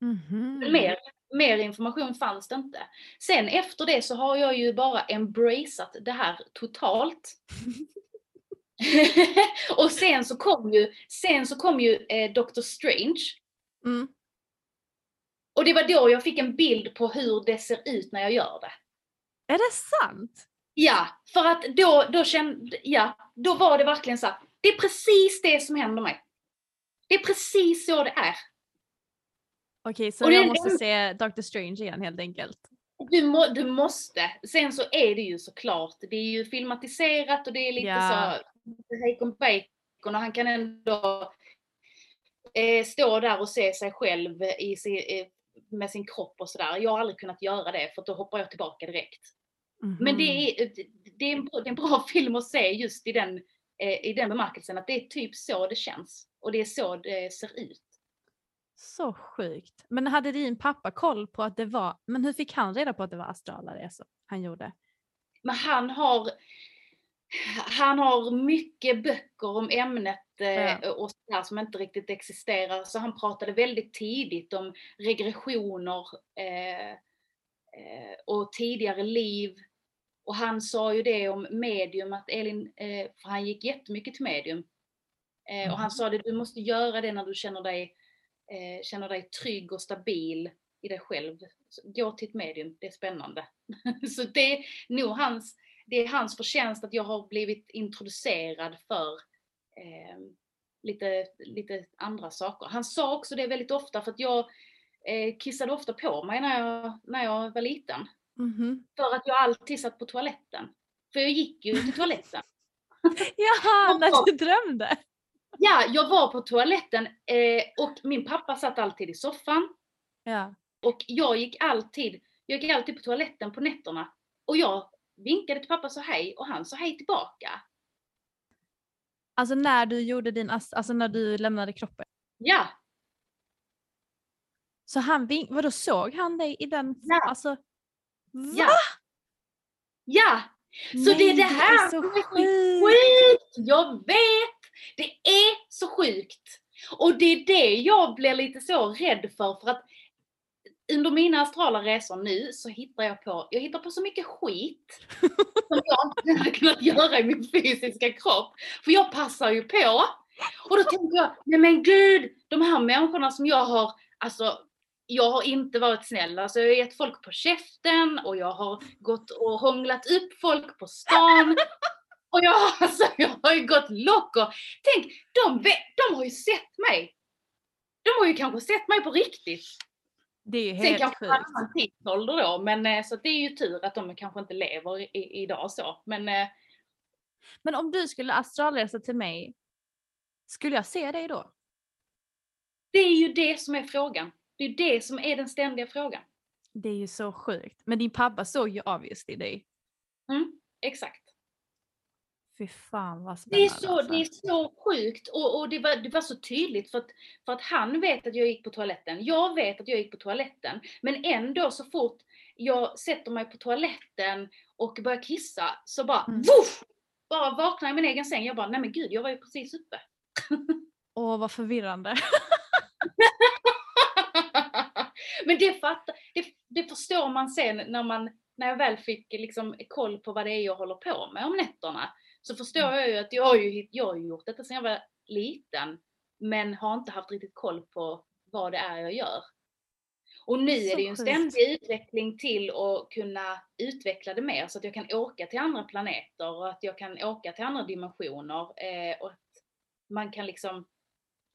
Mhm. Men mer, mer information fanns det inte. Sen efter det så har jag ju bara embraceat det här totalt. <laughs> och sen så kom ju, sen så kom ju eh, Doctor Strange. Mm. Och det var då jag fick en bild på hur det ser ut när jag gör det. Är det sant? Ja, för att då, då kände, ja, då var det verkligen så här, det är precis det som händer mig. Det är precis så det är. Okej, så Och det- jag måste se Doctor Strange igen helt enkelt. Du, må, du måste. Sen så är det ju såklart, det är ju filmatiserat och det är lite Ja. så, bacon bacon och han kan ändå eh, stå där och se sig själv i eh, med sin kropp och sådär. Jag har aldrig kunnat göra det för då hoppar jag tillbaka direkt. Men det Mhm. är, det, är en, bra- det är en bra <laughs> film att se just i den, eh, i den bemärkelsen att det är typ så det känns. Och det är så det ser ut. Så sjukt. Men hade din pappa koll på att det var, men hur fick han reda på att det var astrala resor han gjorde? Men han har, han har mycket böcker om ämnet eh, Ja. och sådär som inte riktigt existerar. Så han pratade väldigt tidigt om regressioner eh, eh, och tidigare liv. Och han sa ju det om medium, att Elin, eh, för han gick jättemycket till medium. Eh, och han sa det, du måste göra det när du känner dig, eh, känner dig trygg och stabil i dig själv. Så Gå till ett medium, det är spännande. <laughs> Så det är nog hans, det är hans förtjänst att jag har blivit introducerad för eh, lite, lite andra saker. Han sa också det väldigt ofta för att jag eh, kissade ofta på mig när jag, när jag var liten. Mhm. För att jag alltid satt på toaletten. För jag gick ju till toaletten. <laughs> Jaha, när du drömde! Ja, jag var på toaletten eh, och min pappa satt alltid i soffan. Ja. Och jag gick alltid, jag gick alltid på toaletten på nätterna. Och jag vinkade till pappa så hej och han sa hej tillbaka. Alltså när du gjorde din, alltså när du lämnade kroppen. Ja, Så han vink, vadå såg han dig i den, Ja. alltså? Va? ja. Ja! Så det är det här är så som är sjukt! Sjukt! Jag vet! Det är så sjukt! Och det är det jag blir lite så rädd för, för att under mina astrala resor nu så hittar jag på, jag hittar på så mycket skit <laughs> som jag inte hade kunnat göra i min fysiska kropp. För jag passar ju på. Och då tänker jag, nej men gud, de här människorna som jag har, alltså jag har inte varit snäll. Alltså jag har gett folk på käften och jag har gått och hånglat upp folk på stan. <laughs> Och jag, alltså, jag har ju gått loco. Tänk, de, de har ju sett mig. De har ju kanske sett mig på riktigt. Det är ju Sen helt kanske en sjukt. annan tidsålder då, men eh, så det är ju tur att de kanske inte lever i, i, idag så. Men eh, Men om du skulle astralresa till mig, skulle jag se dig då? det är ju det som är frågan. Det är det som är den ständiga frågan. Det är ju så sjukt. Men din pappa såg ju obviously dig. Mm, exakt. Fy fan vad Det spännande. är så, alltså. det är så sjukt och, och det, var, det var så tydligt för att, för att han vet att jag gick på toaletten. Jag vet att jag gick på toaletten. Men ändå så fort jag sätter mig på toaletten och börjar kissa så bara Mm. woof! Bara vaknar i min egen säng. Jag bara, nej men gud jag var ju precis uppe. <laughs> Åh vad förvirrande. <laughs> men det, fattar, det, det förstår man sen när man, när jag väl fick liksom koll på vad det är jag håller på med om nätterna. Så förstår Mm. jag ju att jag har ju, jag har gjort detta sedan jag var liten. Men har inte haft riktigt koll på vad det är jag gör. Och nu är det ju en ständig utveckling till att kunna utveckla det mer så att jag kan åka till andra planeter och att jag kan åka till andra dimensioner eh, och att man kan liksom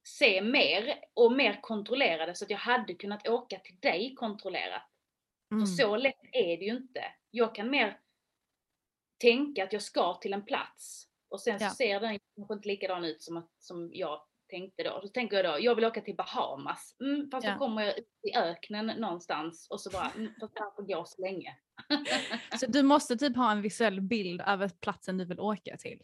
se mer och mer kontrollerade så att jag hade kunnat åka till dig kontrollerat. Mm. För så lätt är det ju inte. Jag kan mer tänka att jag ska till en plats och sen Ja. så ser den kanske inte likadan ut som, att, som jag tänkte då. Så tänker jag då, jag vill åka till Bahamas. Mm, fast Ja. då kommer jag ut i öknen någonstans och så bara, mm, fast får gå så länge. <laughs> Så du måste typ ha en visuell bild över platsen du vill åka till?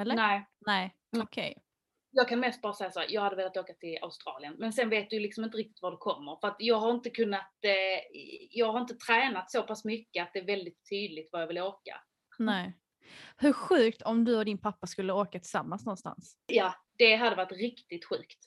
Eller? Nej, Nej. Mm. Okej. Jag kan mest bara säga så här, jag hade velat åka till Australien. Men sen vet du liksom inte riktigt var du kommer. För att jag har inte kunnat, eh, jag har inte tränat så pass mycket att det är väldigt tydligt var jag vill åka. Nej. Hur sjukt om du och din pappa skulle åka tillsammans någonstans? Ja, det hade varit riktigt sjukt.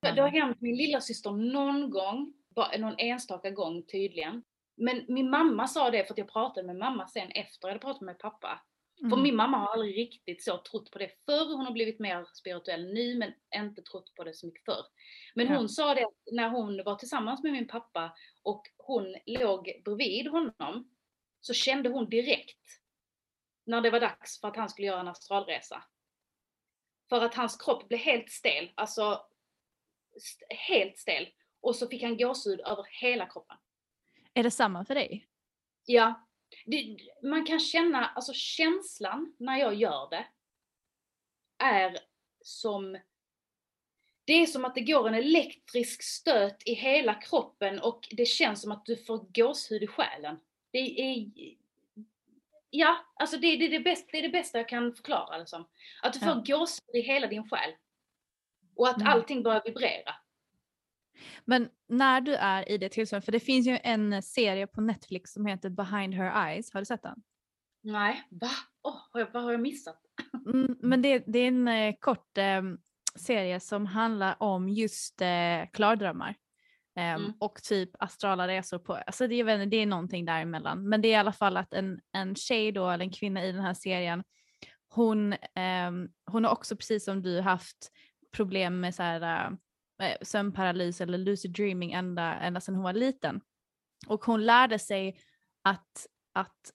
Det har hänt min lilla syster någon gång, någon enstaka gång tydligen. Men min mamma sa det för att jag pratade med mamma sen efter jag hade pratat med pappa. Mm. För min mamma har aldrig riktigt så trott på det förr. Hon har blivit mer spirituell nu men inte trott på det så mycket förr. Men Ja. hon sa det att när hon var tillsammans med min pappa och hon låg bredvid honom så kände hon direkt när det var dags för att han skulle göra en astralresa. För att hans kropp blev helt stel, alltså st- helt stel. Och så fick han gåshud över hela kroppen. Är det samma för dig? Ja. Det, man kan känna, alltså känslan när jag gör det är som det är som att det går en elektrisk stöt i hela kroppen och det känns som att du får gåshud i själen. Det är Ja, alltså det, det, är det, bästa, det är det bästa jag kan förklara det som. Att du får Ja. gåshud i hela din själ. Och att Mm. allting börjar vibrera. Men när du är i det tillståndet, för det finns ju en serie på Netflix som heter Behind Her Eyes, har du sett den? Nej, va? Har jag, vad har jag missat? Mm, men det, det är en eh, kort eh, serie som handlar om just eh, klardrömmar. Ehm, Mm. Och typ astrala resor på, alltså det, är, det är någonting däremellan. Men det är i alla fall att en, en tjej då, eller en kvinna i den här serien, hon, ehm, hon har också precis som du haft problem med så här, eh, Eh, sömnparalys eller lucid dreaming ända, ända sedan hon var liten. Och hon lärde sig att, att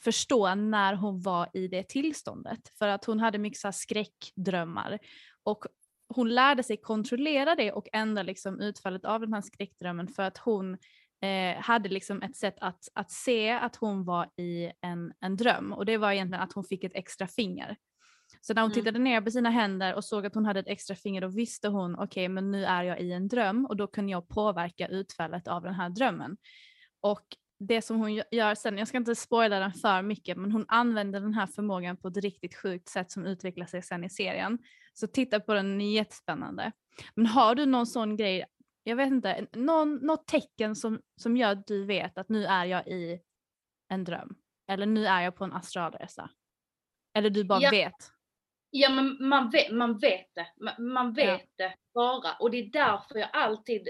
förstå när hon var i det tillståndet. För att hon hade mycket så skräckdrömmar. Och hon lärde sig kontrollera det och ändra liksom utfallet av den här skräckdrömmen för att hon eh, hade liksom ett sätt att, att se att hon var i en, en dröm och det var egentligen att hon fick ett extra finger. Så när hon Mm. tittade ner på sina händer och såg att hon hade ett extra finger då visste hon okej men nu är jag i en dröm och då kunde jag påverka utfallet av den här drömmen. Och det som hon gö- gör sen, jag ska inte spoila den för mycket, men hon använder den här förmågan på ett riktigt sjukt sätt som utvecklar sig sen i serien. Så titta på den, den är jättespännande. Men har du någon sån grej, jag vet inte, någon, något tecken som, som gör att du vet att nu är jag i en dröm? Eller nu är jag på en astralresa? Eller du bara Ja. vet? Ja men man vet, man vet det. Man, man vet Ja. det bara. Och det är därför jag alltid,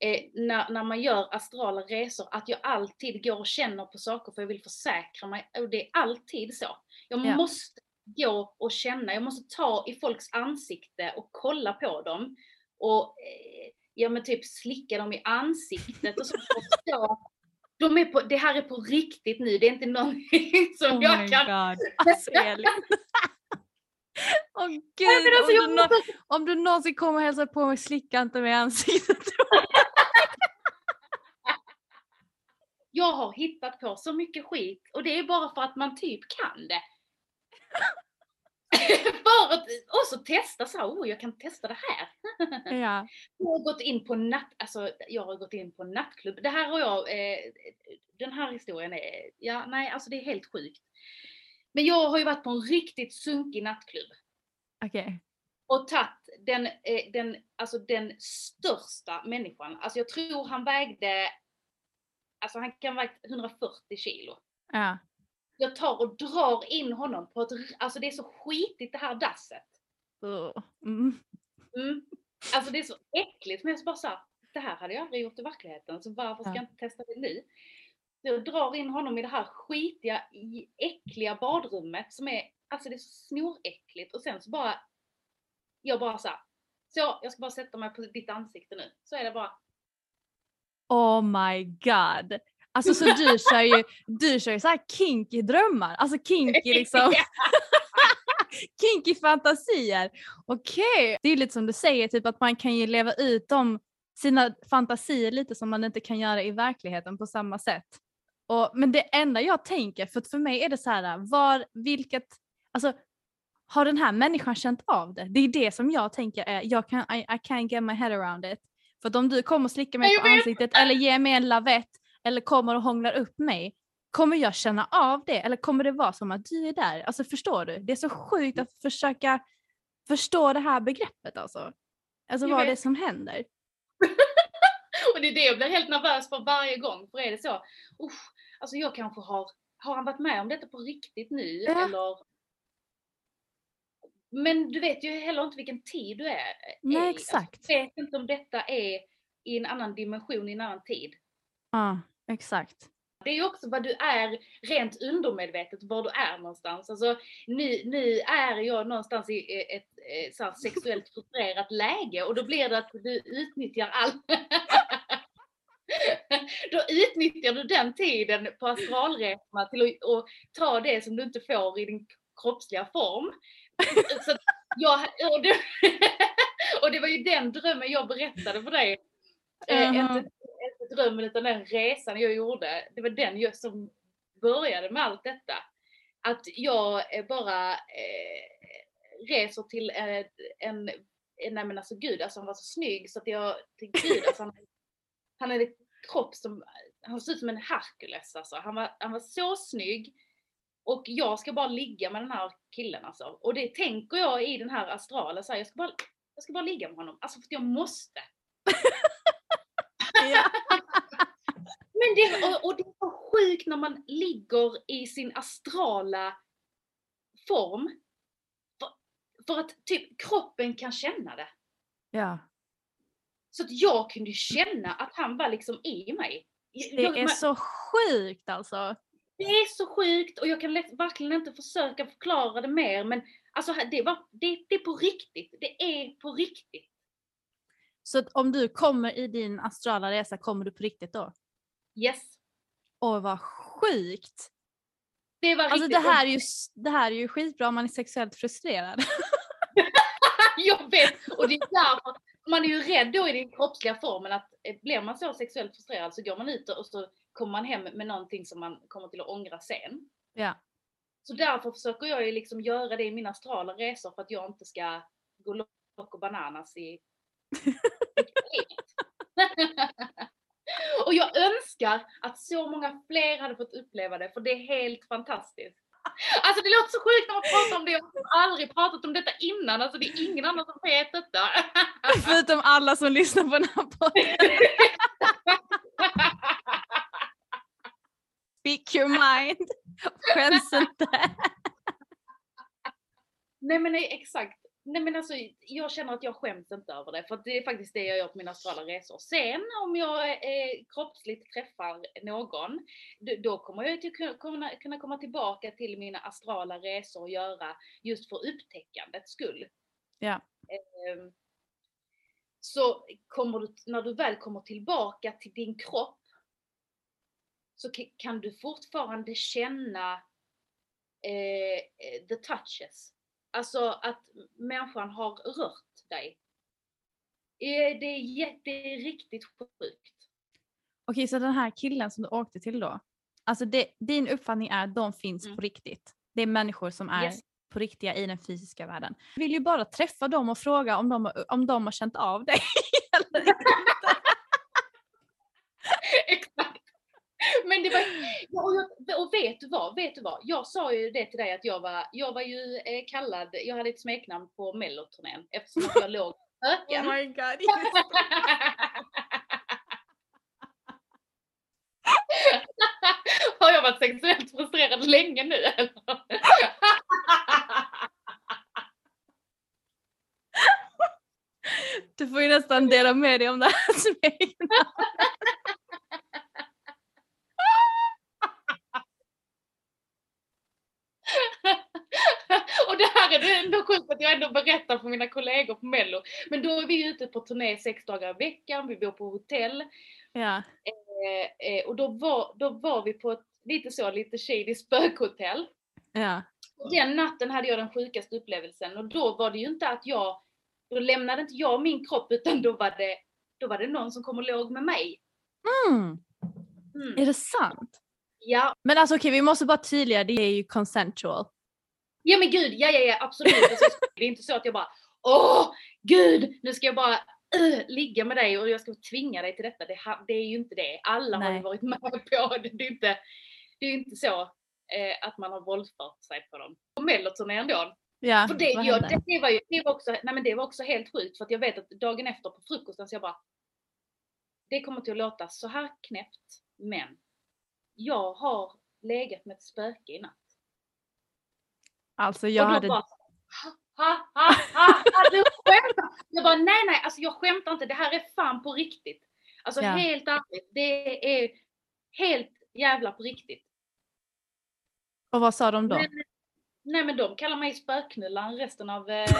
eh, när, när man gör astrala resor, att jag alltid går och känner på saker för jag vill försäkra mig. Och det är alltid så. Jag Ja. måste gå och känna, jag måste ta i folks ansikte och kolla på dem. Och eh, ja men typ slicka dem i ansiktet och så <laughs> förstå de är på, det här är på riktigt nu, det är inte någonting <laughs> som Oh jag kan god, <laughs> alltså Åh gud, Nej, alltså, om, jag du nå- om du någonsin kommer och hälsar på mig, slicka inte mig i ansiktet. <laughs> Jag har hittat på så mycket skit och det är bara för att man typ kan det. <laughs> för att, och så testa så här, oh jag kan testa det här. <laughs> ja. Jag har gått in på natt, alltså jag har gått in på nattklubb. Det här har jag, eh, den här historien är, ja nej alltså det är helt sjukt. Men jag har ju varit på en riktigt sunkig nattklubb. Okej. och tagit den, eh, den, alltså den största människan. Alltså jag tror han vägde, alltså han kan väga 140 kilo. Ja. Jag tar och drar in honom på ett, alltså det är så skitigt det här dasset. Mm. Mm. Alltså det är så äckligt men jag så bara såhär, det här hade jag aldrig gjort i verkligheten så varför ska Ja. jag inte testa det nu? Jag drar in honom i det här skitiga, äckliga badrummet som är, alltså det är så snoräckligt och sen så bara, jag bara såhär, så jag ska bara sätta mig på ditt ansikte nu. Så är det bara, Oh my god. Alltså så du kör ju, du kör ju så här kinky drömmar, alltså kinky liksom. <laughs> <laughs> kinky fantasier. Okej, det är ju lite som du säger, typ att man kan ju leva ut de, sina fantasier lite som man inte kan göra i verkligheten på samma sätt. Och, men det enda jag tänker, för för mig är det så här, var, vilket, alltså har den här människan känt av det? Det är det som jag tänker är, jag kan, I, I can't get my head around it. För att om du kommer och slickar mig Jag på vet ansiktet eller ger mig en lavett eller kommer och hånglar upp mig, kommer jag känna av det eller kommer det vara som att du är där? Alltså förstår du? Det är så sjukt att försöka förstå det här begreppet alltså. Alltså Jag vad det är vet. som händer. <laughs> och det är det jag blir helt nervös för varje gång. För är det så, usch, alltså jag kanske har, har han varit med om detta på riktigt nu Ja. eller men du vet ju heller inte vilken tid du är, Nej. Alltså, exakt. jag vet inte om detta är i en annan dimension, i en annan tid. Ja, exakt. Det är ju också vad du är rent undermedvetet, var du är någonstans. Alltså, nu, nu är jag någonstans i ett, ett så här sexuellt frustrerat läge och då blir det att du utnyttjar allt. <laughs> <laughs> då utnyttjar du den tiden på astralresorna till att och ta det som du inte får i din kroppsliga form. <laughs> Så jag, och, det, <laughs> och det var ju den drömmen jag berättade för dig. Eh, Mhm. Inte, inte drömmen utan den resan jag gjorde. Det var den jag som började med allt detta. Att jag eh, bara eh, reser till eh, en, nej men alltså gud, alltså han var så snygg så att jag tänkte gud, alltså han, han hade kropp som, han såg ut som en Herkules alltså. Han var, han var så snygg. Och jag ska bara ligga med den här killen alltså. Och det tänker jag i den här astralen, så här, jag, ska bara, jag ska bara ligga med honom. Alltså för att jag måste. <laughs> Men det, och, och det är så sjukt när man ligger i sin astrala form. För, för att typ kroppen kan känna det. ja. Så att jag kunde känna att han var liksom i mig. Det Jag- är man- så sjukt alltså. Det är så sjukt och jag kan verkligen inte försöka förklara det mer men alltså det, var, det, det är på riktigt. Det är på riktigt. Så om du kommer i din astrala resa, kommer du på riktigt då? Yes. Åh vad sjukt! Det var Alltså riktigt. det här, är ju, det här är ju skitbra om man är sexuellt frustrerad. <laughs> Jag vet! Och det är därför man är ju rädd då i den kroppsliga formen att eh, blir man så sexuellt frustrerad så går man ut och så kommer man hem med någonting som man kommer till att ångra sen. Ja. Så därför försöker jag ju liksom göra det i mina astrala resor för att jag inte ska gå loco bananas i <laughs> Och jag önskar att så många fler hade fått uppleva det för det är helt fantastiskt. Alltså det låter så sjukt när man pratar om det, jag har aldrig pratat om detta innan, alltså det är ingen annan som vet detta. Förutom alla som lyssnar på den här podden. Speak your mind. Skäms inte. Nej men nej, exakt. Nej men alltså jag känner att jag skäms inte över det för det är faktiskt det jag gör på mina astrala resor. Sen om jag eh, kroppsligt träffar någon, då, kommer jag till, kunna, kunna komma tillbaka till mina astrala resor och göra just för upptäckandets skull. Ja. Ehm, så kommer du, när du väl kommer tillbaka till din kropp så ka- kan du fortfarande känna eh, eh, the touches. Alltså att människan har rört dig. Det är, jätte, det är riktigt sjukt. Okej, så den här killen som du åkte till då. Alltså det, din uppfattning är att de finns Mm. på riktigt. Det är människor som är Yes. på riktiga i den fysiska världen. Jag vill ju bara träffa dem och fråga om de, om de har känt av dig. <laughs> Eller inte. Exakt. Men det var, och, jag, och vet du vad, vet du vad? Jag sa ju det till dig att jag var, jag var ju eh, kallad, jag hade ett smeknamn på melloturnén eftersom jag låg öken. Oh my god. <laughs> Har jag varit sexuellt frustrerad länge nu eller? Du får ju nästan dela med dig om det här <laughs> smeknamnet. Och det här är det ändå sjukt att jag ändå berättar för mina kollegor på mello. Men då är vi ute på turné sex dagar i veckan, vi bor på hotell. Ja. Eh, eh, och då var, då var vi på ett lite så, lite shady spökhotell. Ja. Och den natten hade jag den sjukaste upplevelsen och då var det ju inte att jag, då lämnade inte jag min kropp utan då var det, då var det någon som kom och låg med mig. Mm. Mm. Är det sant? Ja, Men alltså okej, vi måste bara tydliga, det är ju consensual. Ja men gud, ja ja ja absolut. Alltså, det är inte så att jag bara, åh gud, nu ska jag bara uh, ligga med dig och jag ska tvinga dig till detta. Det, det är ju inte det. Alla har ju Nej. varit med <laughs> på det. Det är inte, det är inte så eh, att man har våldfört sig på dem. På melloturnén då, Ja, För det, vad ja, hände? det, det, var ju, det, var också, nej men det var också helt sjukt för att jag vet att dagen efter på frukosten så jag bara Det kommer till att låta så här knäppt men jag har legat med ett spöke i natt. Alltså jag hade... bara, ha, ha, ha, du skämtar. Jag bara, nej, nej, alltså jag skämtar inte, det här är fan på riktigt. Alltså Ja. helt ärligt, det är helt jävla på riktigt. Och vad sa de då? Men, nej men de kallar mig spöknullaren resten av eh. <laughs>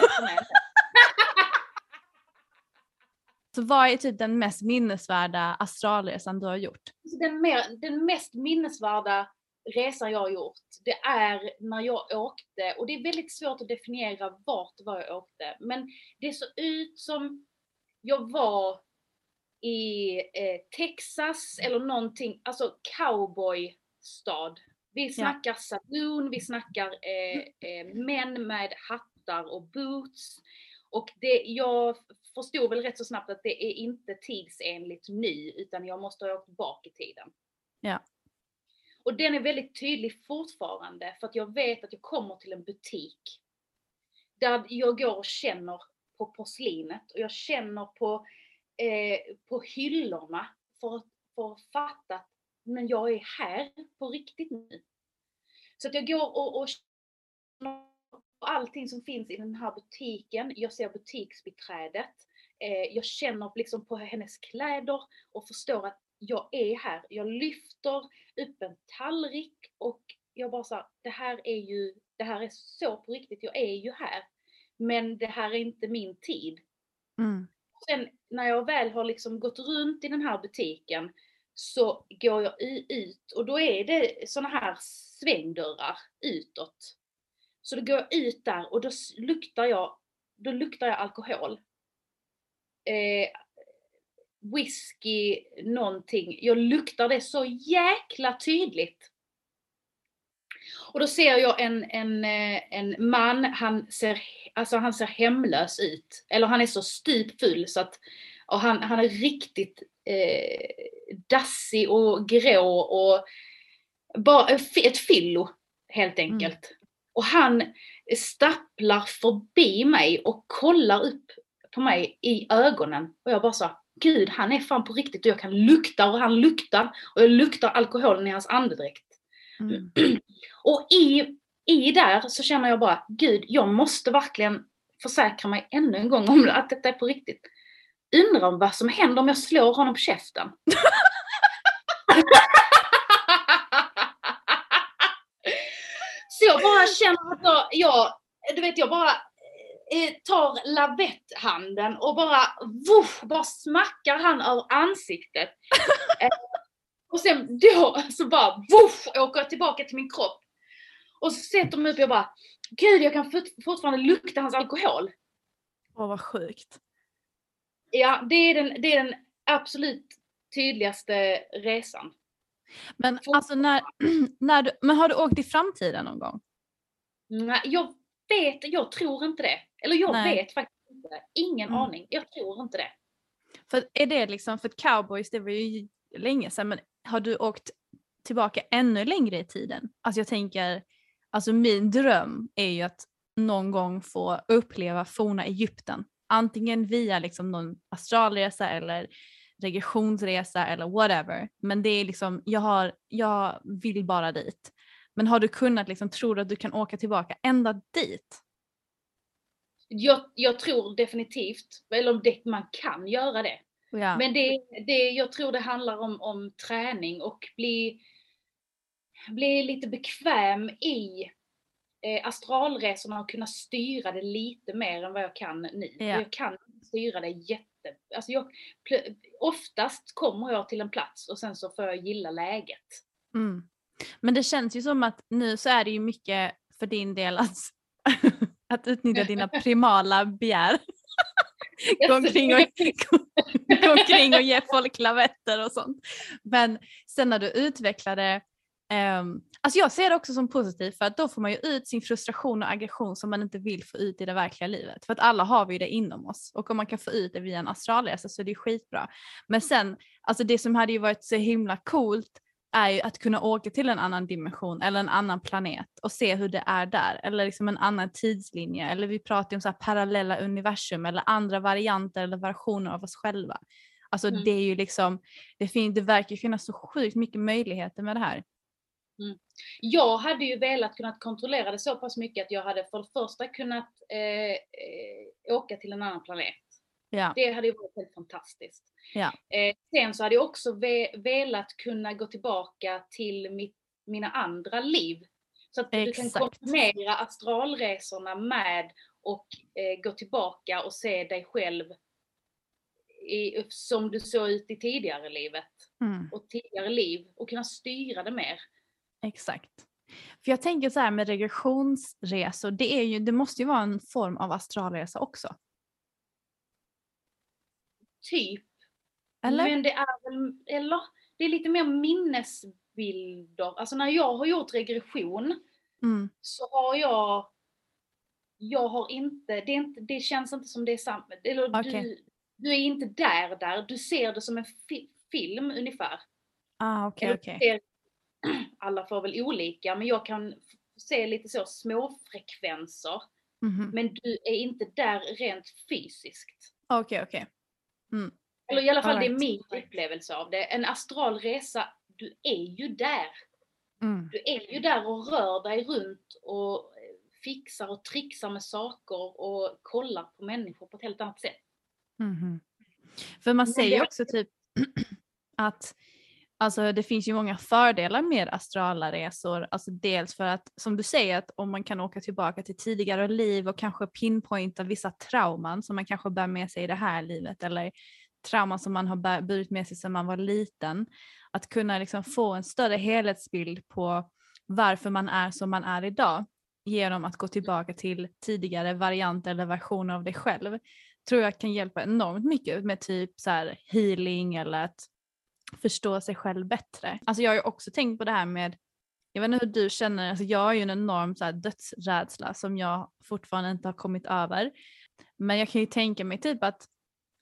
Så vad är typ den mest minnesvärda astralresan du har gjort? Alltså, den, mer, den mest minnesvärda resan jag har gjort, det är när jag åkte, och det är väldigt svårt att definiera vart var jag åkte, men det såg ut som jag var i eh, Texas eller någonting, alltså cowboystad. Vi snackar saloon, vi snackar eh, eh, män med hattar och boots. Och det, jag förstod väl rätt så snabbt att det är inte tidsenligt nu, utan jag måste ha åkt bak i tiden. Ja. Och den är väldigt tydlig fortfarande, för att jag vet att jag kommer till en butik där jag går och känner på porslinet och jag känner på, eh, på hyllorna för att, för att fatta att men jag är här på riktigt nu. Så att jag går och, och känner på allting som finns i den här butiken. Jag ser butiksbiträdet. Eh, jag känner liksom på hennes kläder och förstår att jag är här. Jag lyfter upp en tallrik och jag bara sa, det här är ju, det här är så på riktigt, jag är ju här. Men det här är inte min tid. Mm. Sen när jag väl har liksom gått runt i den här butiken så går jag ut och då är det såna här svängdörrar utåt. Så då går jag ut där och då luktar jag, då luktar jag alkohol. Eh, whisky, någonting. Jag luktar det så jäkla tydligt. Och då ser jag en, en, eh, en man, han ser, alltså han ser hemlös ut. Eller han är så stupfull så att och han, han är riktigt eh, dassig och grå och bara ett fyllo helt enkelt. Och han stapplar förbi mig och kollar upp på mig i ögonen. Och jag bara sa, gud han är fan på riktigt och jag kan lukta och han luktar och jag luktar alkoholen i hans andedräkt. Mm. <clears throat> Och i, i där så känner jag bara, gud jag måste verkligen försäkra mig ännu en gång om att detta är på riktigt. Undrar om vad som händer om jag slår honom på käften. <laughs> så jag bara känner att jag, jag du vet jag bara eh, tar lavetthanden och bara, woof, bara smackar han över ansiktet. <laughs> Eh, och sen då så bara woof, åker jag tillbaka till min kropp. Och så sätter mig upp och jag bara, gud jag kan fort, fortfarande lukta hans alkohol. Åh vad sjukt. Ja, det är den, det är den absolut tydligaste resan. Men alltså när, <clears throat> när du, men har du åkt i framtiden någon gång? Nej, jag vet, jag tror inte det. Eller jag Nej. vet faktiskt inte. Ingen Mm. aning. Jag tror inte det. För är det liksom, för cowboys det var ju länge sedan, men har du åkt tillbaka ännu längre i tiden? Alltså jag tänker, alltså min dröm är ju att någon gång få uppleva forna Egypten. Antingen via liksom någon astralresa eller regressionsresa eller whatever. Men det är liksom, jag, har, jag vill bara dit. Men har du kunnat liksom, tror du att du kan åka tillbaka ända dit? Jag, jag tror definitivt, eller om det, man kan göra det. Ja. Men det, det, jag tror det handlar om, om träning och bli, bli lite bekväm i eh, astralresorna och kunna styra det lite mer än vad jag kan nu. Ja. Jag kan styra det jätte... Alltså jag, oftast kommer jag till en plats och sen så får jag gilla läget. Mm. Men det känns ju som att nu så är det ju mycket för din del att, att utnyttja dina <laughs> primala begär. <laughs> Gå omkring och, gå omkring och ge folk lavetter och sånt. Men sen när du utvecklade, ehm, alltså jag ser det också som positivt för att då får man ju ut sin frustration och aggression som man inte vill få ut i det verkliga livet. För att alla har vi det inom oss och om man kan få ut det via en astralresa så är det ju skitbra. Men sen, alltså det som hade ju varit så himla coolt är ju att kunna åka till en annan dimension eller en annan planet och se hur det är där. Eller liksom en annan tidslinje. Eller vi pratar om så parallella universum eller andra varianter eller versioner av oss själva. Alltså Mm. det är ju liksom, det, fin- det verkar finnas så sjukt mycket möjligheter med det här. Mm. Jag hade ju velat kunna kontrollera det så pass mycket att jag hade för det första kunnat eh, eh, åka till en annan planet. Ja. Det hade ju varit helt fantastiskt. Ja. Eh, sen så hade jag också ve velat kunna gå tillbaka till mitt, mina andra liv. Så att du kan Exakt. kombinera astralresorna med och eh, gå tillbaka och se dig själv i, som du såg ut i tidigare livet Mm. och tidigare liv och kunna styra det mer. Exakt. För jag tänker så här med regressionsresor, det, är ju, det måste ju vara en form av astralresa också. Typ. Eller? Men det är väl, eller? Det är lite mer minnesbilder. Alltså när jag har gjort regression Mm. så har jag jag har inte, det, är inte, det känns inte som det är samma, eller Okej. du, du är inte där där, du ser det som en fi, film ungefär. Ah, Eller okej. du ser, <clears throat> alla får väl olika, men jag kan se lite så små frekvenser. Mhm. Men du är inte där rent fysiskt. Okej, okej. Eller i alla fall det är min upplevelse av det. En astral resa, du är ju där. Mm. Du är ju där och rör dig runt och fixar och trixar med saker och kollar på människor på ett helt annat sätt. Mhm. För man säger ju också typ <clears throat> att alltså, det finns ju många fördelar med astrala resor. Alltså dels för att, som du säger, att om man kan åka tillbaka till tidigare liv och kanske pinpointa vissa trauman som man kanske bär med sig i det här livet eller trauman som man har burit med sig sedan man var liten. Att kunna liksom få en större helhetsbild på varför man är som man är idag genom att gå tillbaka till tidigare varianter eller versioner av dig själv tror jag kan hjälpa enormt mycket med typ så här healing eller att förstå sig själv bättre. Alltså jag har ju också tänkt på det här med, jag vet inte hur du känner, alltså jag har ju en enorm så här dödsrädsla som jag fortfarande inte har kommit över. Men jag kan ju tänka mig typ att,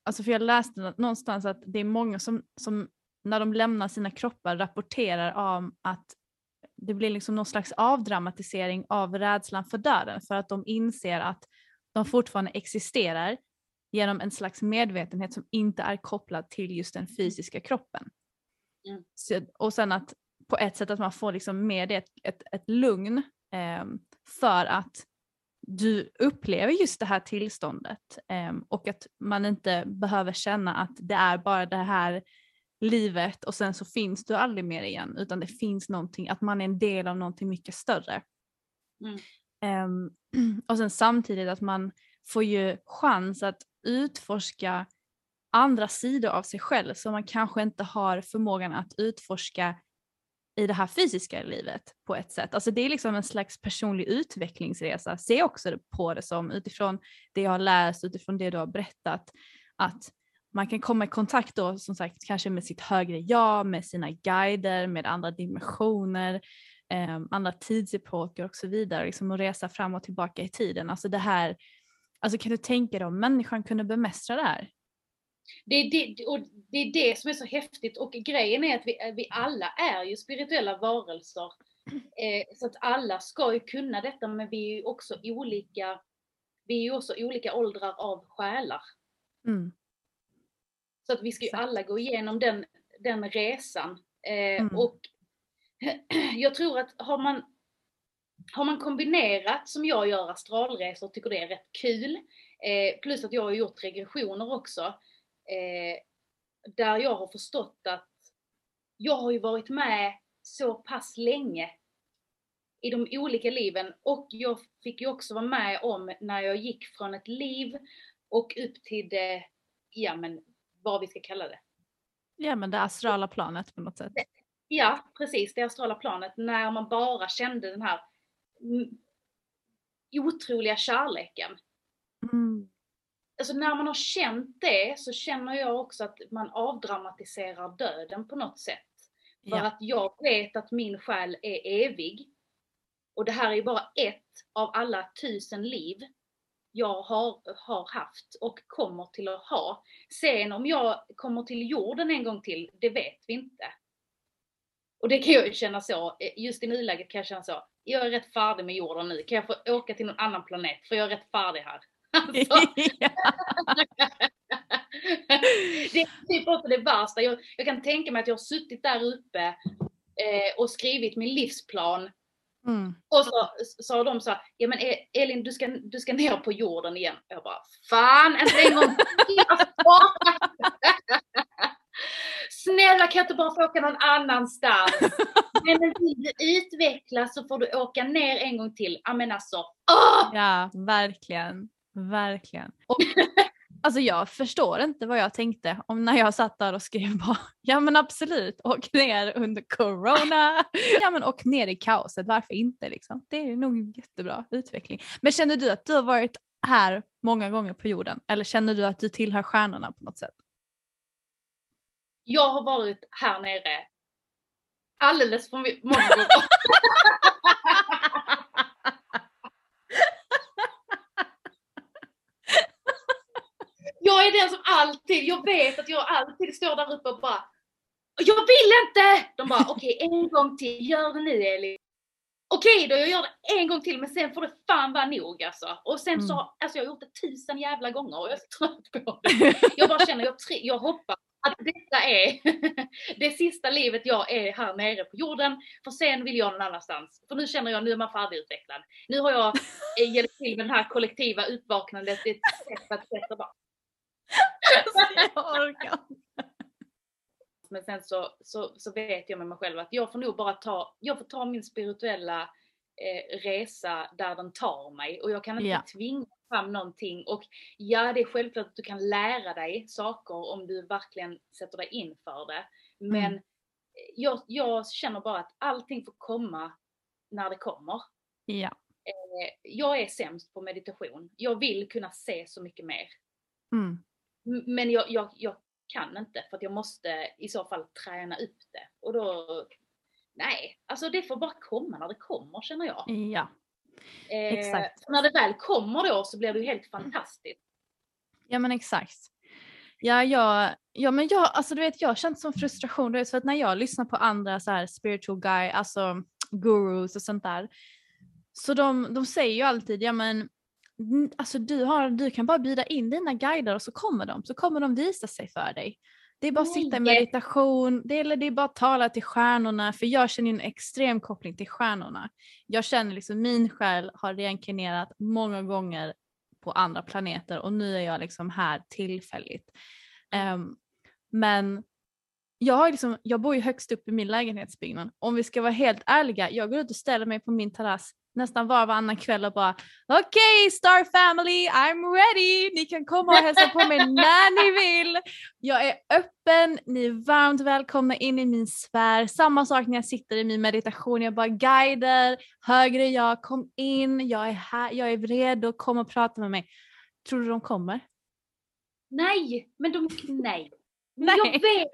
alltså för jag läste någonstans att det är många som, som när de lämnar sina kroppar rapporterar om att det blir liksom någon slags avdramatisering av rädslan för döden för att de inser att de fortfarande existerar genom en slags medvetenhet som inte är kopplad till just den fysiska kroppen. Mm. Så, och sen att på ett sätt att man får liksom med det ett, ett, ett lugn ehm, för att du upplever just det här tillståndet ehm, och att man inte behöver känna att det är bara det här livet och sen så finns du aldrig mer igen utan det finns någonting, att man är en del av någonting mycket större. Mm. Ehm, <clears throat> och sen samtidigt att man får ju chans att utforska andra sidor av sig själv som man kanske inte har förmågan att utforska i det här fysiska livet på ett sätt. Alltså det är liksom en slags personlig utvecklingsresa. Se också på det som utifrån det jag har läst, utifrån det du har berättat, att man kan komma i kontakt då som sagt kanske med sitt högre jag, med sina guider, med andra dimensioner, eh, andra tidsepoker och så vidare, liksom att resa fram och tillbaka i tiden. Alltså det här, alltså kan du tänka dig om människan kunde bemästra det här? Det är det, och det är det som är så häftigt och grejen är att vi, vi alla är ju spirituella varelser. <clears throat> Eh, så att alla ska ju kunna detta men vi är ju också olika, vi är ju också olika åldrar av själar. Mm. Så att vi ska ju alla gå igenom den, den resan. Eh, Mm. Och <clears throat> jag tror att har man, har man kombinerat som jag gör astralresor och tycker det är rätt kul. Eh, plus att jag har gjort regressioner också. Eh, där jag har förstått att jag har ju varit med så pass länge i de olika liven och jag fick ju också vara med om när jag gick från ett liv och upp till det, ja men vad vi ska kalla det. Ja men det astrala planet på något sätt. Ja, precis, det astrala planet, när man bara kände den här otroliga kärleken. Mm. Alltså när man har känt det så känner jag också att man avdramatiserar döden på något sätt. För Ja. att jag vet att min själ är evig. Och det här är ju bara ett av alla tusen liv jag har, har haft och kommer till att ha. Sen om jag kommer till jorden en gång till, det vet vi inte. Och det kan jag ju känna så, just i nuläget kan jag känna så, jag är rätt färdig med jorden nu, kan jag få åka till någon annan planet för jag är rätt färdig här. Alltså, <laughs> <laughs> det är typ också det värsta. Jag, jag kan tänka mig att jag har suttit där uppe eh, och skrivit min livsplan. Mm. Och så sa de så här, ja men E- Elin du ska, du ska ner på jorden igen. Jag bara, fan inte en gång till. <laughs> Snälla kan jag inte bara få åka någon annanstans? Men vill du utvecklas så får du åka ner en gång till. Ja men alltså, åh! Ja, verkligen. Verkligen. <laughs> Och, alltså jag förstår inte vad jag tänkte om när jag satt där och skrev bara ja men absolut, åk ner under corona. Ja men åk ner i kaoset, varför inte liksom? Det är nog en jättebra utveckling. Men känner du att du har varit här många gånger på jorden? Eller känner du att du tillhör stjärnorna på något sätt? Jag har varit här nere alldeles för många gånger. Jag är den som alltid, jag vet att jag alltid står där uppe och bara Jag vill inte! De bara <laughs> okej en gång till, gör det nu Elin. Okej då, jag gör det en gång till men sen får det fan vara nog alltså. Och sen så, Mm. alltså jag har gjort det tusen jävla gånger och jag är så <laughs> trött på det. <laughs> Jag bara känner, jag, jag hoppas att detta är det sista livet jag är här nere på jorden. För sen vill jag någon annanstans. För nu känner jag, nu är man färdigutvecklad. Nu har jag eh, hjälpt till med det här kollektiva utvaknandet. Det är ett sätt att sätta bara. Jag orkar inte. Men sen så, så, så vet jag med mig själv att jag får nog bara ta, jag får ta min spirituella eh, resa där den tar mig. Och jag kan inte Ja. tvinga fram någonting. Och ja, det är självklart att du kan lära dig saker om du verkligen sätter dig in för det. Men Mm. jag, jag känner bara att allting får komma när det kommer. Ja. Eh, Jag är sämst på meditation. Jag vill kunna se så mycket mer. Mm. Men jag, jag, jag kan inte för att jag måste i så fall träna upp det. Och då, nej, alltså det får bara komma när det kommer känner jag. Ja. Eh, exakt. när det väl kommer då så blir det ju helt fantastiskt. Ja men exakt. Ja, jag, ja men jag, alltså du vet jag har känt som frustration, för att när jag lyssnar på andra så här spiritual guy, alltså gurus och sånt där. Så de, de säger ju alltid, ja men alltså du, har, du kan bara bjuda in dina guider och så kommer de, så kommer de visa sig för dig. Det är bara att sitta i meditation, det är, eller det är bara att tala till stjärnorna, för jag känner en extrem koppling till stjärnorna. Jag känner liksom min själ har reinkarnerat många gånger på andra planeter och nu är jag liksom här tillfälligt. Ehm, men jag, liksom, jag bor ju högst upp i min lägenhetsbyggnad. Om vi ska vara helt ärliga, jag går ut och ställer mig på min terrass nästan var och varannan kväll och bara okej Star Family, I'm ready! Ni kan komma och hälsa på mig <laughs> när ni vill. Jag är öppen, ni är varmt välkomna in i min sfär. Samma sak när jag sitter i min meditation, jag bara guider, högre jag, kom in, jag är här, jag är redo, kom och prata med mig. Tror du de kommer? Nej, men de, nej. Nej. Jag vet,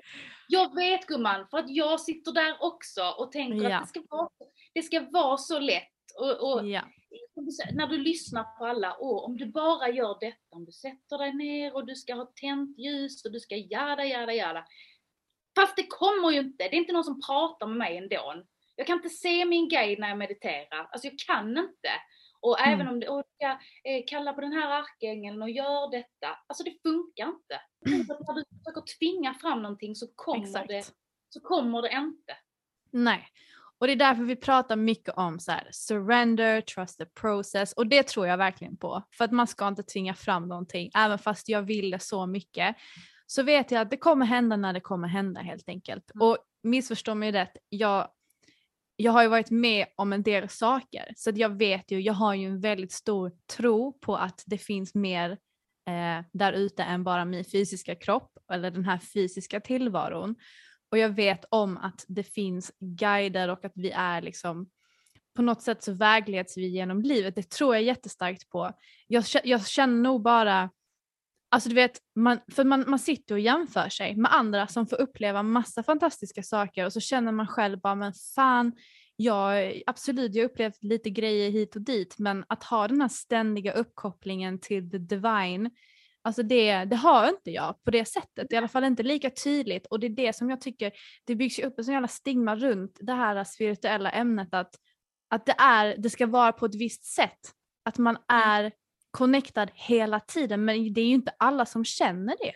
jag vet gumman, för att jag sitter där också och tänker Ja. att det ska vara, det ska vara så lätt. Och, och Ja. när du lyssnar på alla, åh, om du bara gör detta, om du sätter dig ner och du ska ha tänt ljus och du ska jada, jada, jada. Fast det kommer ju inte, det är inte någon som pratar med mig ändå. Jag kan inte se min guide när jag mediterar, alltså jag kan inte. Och Mm. även om du ska eh, kalla på den här arkängeln och gör detta, alltså det funkar inte. Att när du försöker tvinga fram någonting så kommer, Exakt. det, så kommer det inte. Nej. Och det är därför vi pratar mycket om så här, surrender, trust the process och det tror jag verkligen på. För att man ska inte tvinga fram någonting, även fast jag vill det så mycket. Så vet jag att det kommer hända när det kommer hända helt enkelt. Mm. Och missförstå mig rätt, jag, jag har ju varit med om en del saker så att jag vet ju, jag har ju en väldigt stor tro på att det finns mer eh, där ute än bara min fysiska kropp eller den här fysiska tillvaron. Och jag vet om att det finns guider och att vi är liksom på något sätt så vägleds vi genom livet. Det tror jag jättestarkt på. Jag, jag känner nog bara, alltså du vet, man, för man, man sitter och jämför sig med andra som får uppleva massa fantastiska saker och så känner man själv bara, men fan, jag, absolut jag har upplevt lite grejer hit och dit men att ha den här ständiga uppkopplingen till the divine Alltså det, det har inte jag på det sättet, i alla fall inte lika tydligt och det är det som jag tycker, det byggs ju upp en sån jävla stigma runt det här spirituella ämnet att, att det, är, det ska vara på ett visst sätt. Att man är connectad hela tiden men det är ju inte alla som känner det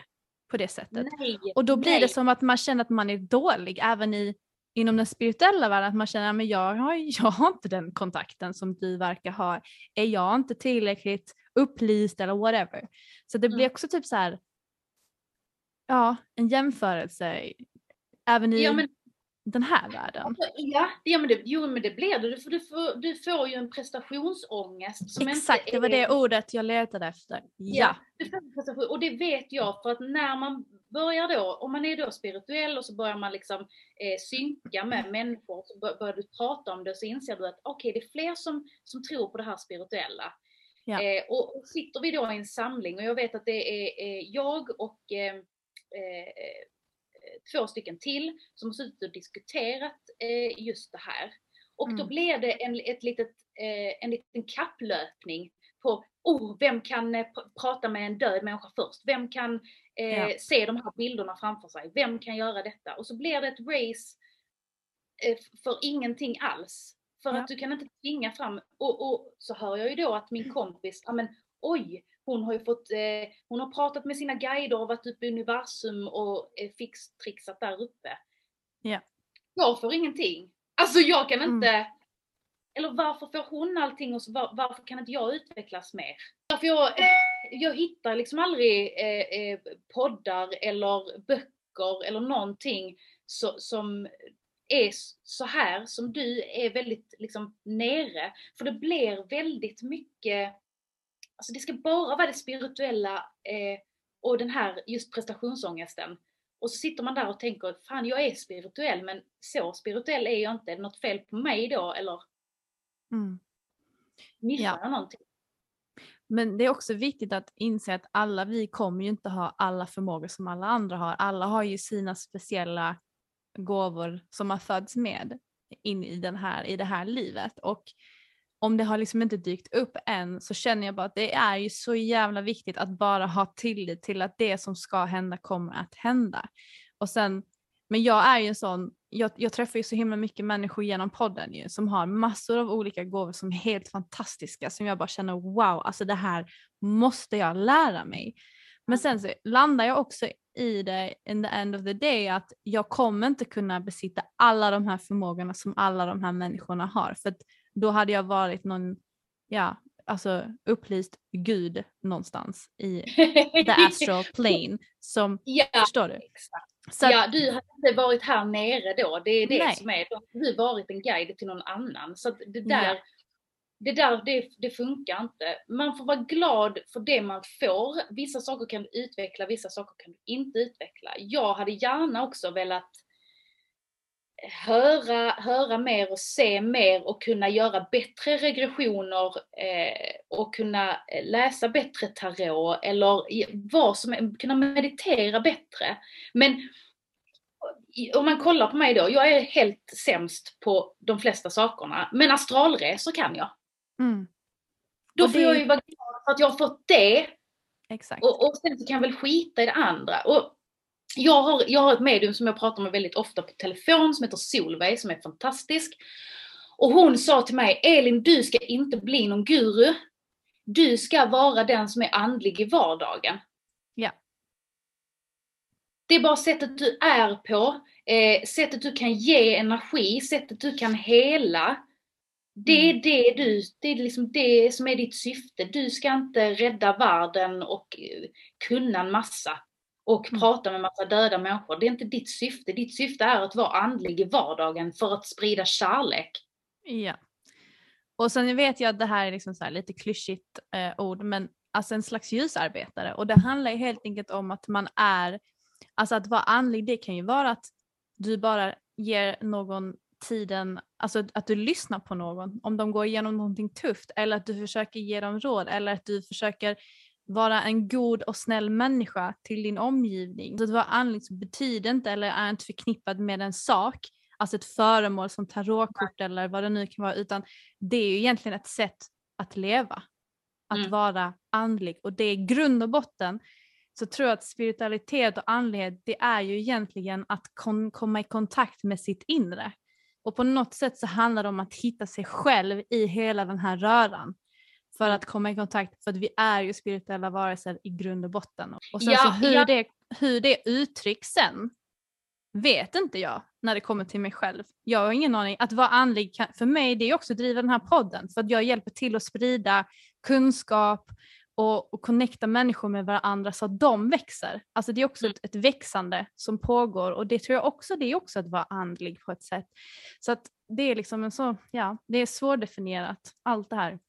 på det sättet. Nej, Och då blir nej. det som att man känner att man är dålig även i inom den spirituella världen att man känner att jag <laughs> jag har inte den kontakten som du verkar ha. Är jag inte tillräckligt upplyst eller whatever. Så det blir mm. också typ så här, ja, en jämförelse även i ja, men, den här världen. Alltså, ja, ja men det, jo men det blir det. Du, du, får, du får ju en prestationsångest. Som Exakt, inte är... det var det ordet jag letade efter. Ja. ja och det vet jag för att när man börjar då, om man är då spirituell och så börjar man liksom eh, synka med människor, så börjar du prata om det och så inser du att okej, okay, det är fler som, som tror på det här spirituella. Ja. Eh, och, sitter vi då i en samling och jag vet att det är jag och eh, eh, två stycken till som har suttit och diskuterat eh, just det här. Och mm. då blir det en, ett litet, en liten kapplöpning på oh, vem kan prata med en död människa först? Vem kan ja. se de här bilderna framför sig? Vem kan göra detta? Och så blir det ett race för ingenting alls. För ja. att du kan inte tvinga fram, och, och, så hör jag ju då att min kompis, ja men oj, hon har ju fått, eh, hon har pratat med sina guider och varit uppe i universum och eh, fixtrixat där uppe. Ja. Jag får ingenting. Alltså jag kan mm. inte, mm. eller varför får hon allting och så, var, varför kan inte jag utvecklas mer? Varför jag, jag hittar liksom aldrig eh, eh, poddar eller böcker eller någonting så, som är så här som du är väldigt liksom nere. För det blir väldigt mycket, alltså det ska bara vara det spirituella eh, och den här just prestationsångesten. Och så sitter man där och tänker, fan jag är spirituell men så spirituell är jag inte. Är det något fel på mig då eller? Mm. Missar ja. jag någonting? Men det är också viktigt att inse att alla vi kommer ju inte ha alla förmågor som alla andra har. Alla har ju sina speciella gåvor som har fötts med in i, den här, i det här livet. Och om det har liksom inte dykt upp än så känner jag bara att det är ju så jävla viktigt att bara ha tillit till att det som ska hända kommer att hända. Och sen, men jag är ju en sån, jag, jag träffar ju så himla mycket människor genom podden ju, som har massor av olika gåvor som är helt fantastiska som jag bara känner wow, alltså det här måste jag lära mig. Men sen så landar jag också i det in the end of the day att jag kommer inte kunna besitta alla de här förmågorna som alla de här människorna har för då hade jag varit någon, ja, alltså upplyst gud någonstans i the astral <laughs> plane som, ja, förstår du? Så ja, du hade inte varit här nere då, det är det nej. som är, då har du varit en guide till någon annan. Så det där, ja det, där det, det, funkar inte. Man får vara glad för det man får. Vissa saker kan du utveckla, vissa saker kan du inte utveckla. Jag hade gärna också velat höra, höra mer och se mer och kunna göra bättre regressioner eh, och kunna eh, läsa bättre tarot eller vad som kunna meditera bättre. Men om man kollar på mig då, jag är helt sämst på de flesta sakerna, men astralresor kan jag. Mm. Då det... får jag ju vara glad för att jag har fått det. Exakt. Och, och sen så kan jag väl skita i det andra. Och jag har, jag har ett medium som jag pratar med väldigt ofta på telefon som heter Solveig som är fantastisk. Och hon sa till mig, Elin du ska inte bli någon guru. Du ska vara den som är andlig i vardagen. Ja. Det är bara sättet du är på, eh, sättet du kan ge energi, sättet du kan hela. Det är mm. det du, det är liksom det som är ditt syfte. Du ska inte rädda världen och eh, kunna en massa och mm. prata med massa döda människor. Det är inte ditt syfte. Ditt syfte är att vara andlig i vardagen för att sprida kärlek. Ja. Och sen vet jag att det här är liksom så lite klyschigt eh, ord, men alltså en slags ljusarbetare. Och det handlar ju helt enkelt om att man är, alltså att vara andlig det kan ju vara att du bara ger någon tiden, alltså att du lyssnar på någon om de går igenom någonting tufft eller att du försöker ge dem råd eller att du försöker vara en god och snäll människa till din omgivning. Så att vara andlig betyder inte eller är inte förknippad med en sak, alltså ett föremål som tarotkort eller vad det nu kan vara, utan det är ju egentligen ett sätt att leva. Att mm. vara andlig och det är grund och botten så tror jag att spiritualitet och andlighet det är ju egentligen att komma i kontakt med sitt inre. Och på något sätt så handlar det om att hitta sig själv i hela den här röran för mm. att komma i kontakt, för att vi är ju spirituella varelser i grund och botten. Och sen ja, så hur, ja. det, hur det uttrycks sen, vet inte jag när det kommer till mig själv. Jag har ingen aning. Att vara andlig kan, för mig det är också att driva den här podden för att jag hjälper till att sprida kunskap och, och connecta människor med varandra så att de växer. Alltså det är också ett, ett växande som pågår och det tror jag också det är också att vara andlig på ett sätt. Så att det är liksom en så, ja, det är svårdefinierat allt det här.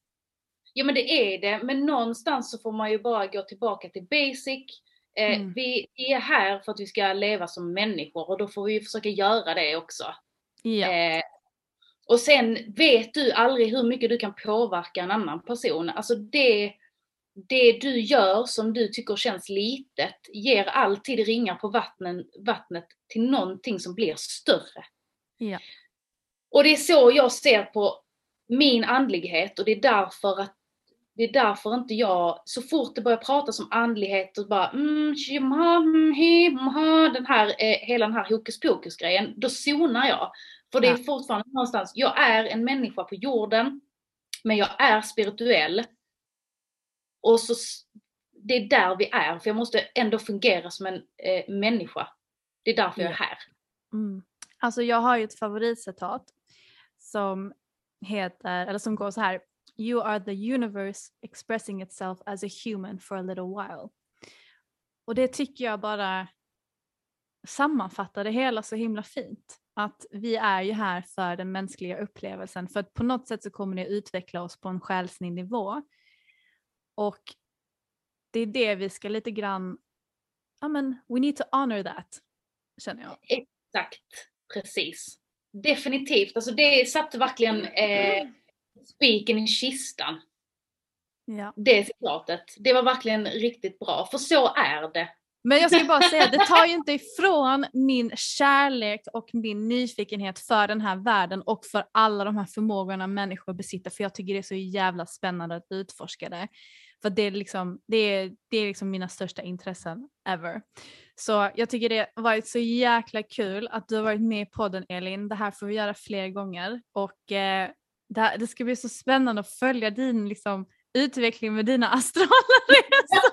Ja men det är det, men någonstans så får man ju bara gå tillbaka till basic. Eh, Mm. Vi är här för att vi ska leva som människor och då får vi ju försöka göra det också. Ja. Eh, och sen vet du aldrig hur mycket du kan påverka en annan person. Alltså det, det du gör som du tycker känns litet ger alltid ringar på vattnen, vattnet till någonting som blir större. Ja. Och det är så jag ser på min andlighet och det är därför att det är därför inte jag, så fort det börjar pratas om andlighet och bara mm, mm, himha, den här, eh, hela den här hokus pokus grejen, då zonar jag. För det är fortfarande någonstans, jag är en människa på jorden, men jag är spirituell. Och så, det är där vi är, för jag måste ändå fungera som en eh, människa. Det är därför jag är här. Mm. Alltså jag har ju ett favoritcitat som heter, eller som går så här. You are the universe expressing itself as a human for a little while. Och det tycker jag bara sammanfattar det hela så himla fint. Att vi är ju här för den mänskliga upplevelsen för att på något sätt så kommer det utveckla oss på en själslig nivå. Och det är det vi ska lite grann, ja men we need to honor that känner jag. Exakt, precis. Definitivt, alltså det satte verkligen eh, spiken i kistan. Ja. Det citatet. Det var verkligen riktigt bra, för så är det. Men jag ska bara säga, det <laughs> tar ju inte ifrån min kärlek och min nyfikenhet för den här världen och för alla de här förmågorna människor besitter, för jag tycker det är så jävla spännande att utforska det. För det är liksom, det är, det är liksom mina största intressen ever. Så jag tycker det har varit så jäkla kul att du har varit med i podden Elin. Det här får vi göra fler gånger och eh, det, här, det ska bli så spännande att följa din liksom, utveckling med dina <laughs> astrala resor.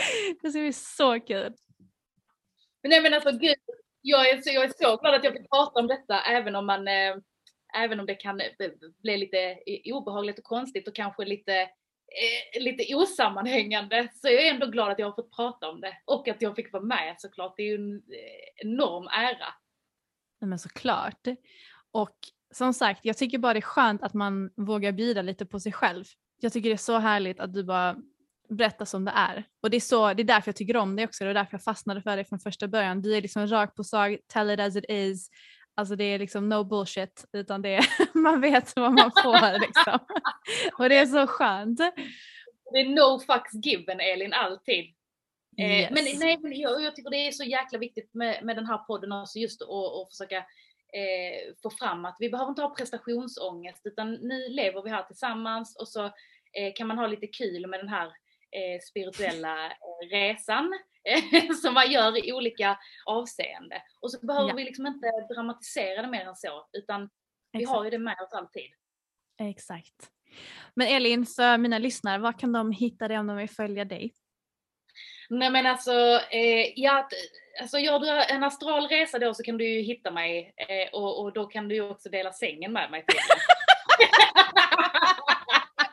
<laughs> Det ska bli så kul. Men nej men alltså gud, jag är, så, jag är så glad att jag fick prata om detta även om man eh, Även om det kan bli lite obehagligt och konstigt och kanske lite, eh, lite osammanhängande så jag är ändå glad att jag har fått prata om det och att jag fick vara med såklart. Det är ju en eh, enorm ära. Nej, men såklart. Och som sagt, jag tycker bara det är skönt att man vågar bjuda lite på sig själv. Jag tycker det är så härligt att du bara berättar som det är. Och det är, så, det är därför jag tycker om dig också, det är därför jag fastnade för dig från första början. Du är liksom rakt på sak, tell it as it is. Alltså det är liksom no bullshit, utan det är, <laughs> man vet vad man får liksom. <laughs> Och det är så skönt. Det är no fucks given Elin, alltid. Eh, Yes. Men, nej, men jag, jag tycker det är så jäkla viktigt med, med den här podden också just att försöka eh, få fram att vi behöver inte ha prestationsångest utan nu lever vi här tillsammans och så eh, kan man ha lite kul med den här spirituella eh, resan eh, <laughs> som man gör i olika avseende. Och så behöver Ja. vi liksom inte dramatisera det mer än så utan vi Exakt. har ju det med oss alltid. Exakt. Men Elin, för mina lyssnare, var kan de hitta dig om de vill följa dig? Nej men alltså, eh, ja, alltså gör du en astral resa då så kan du ju hitta mig eh, och, och då kan du ju också dela sängen med mig. <laughs>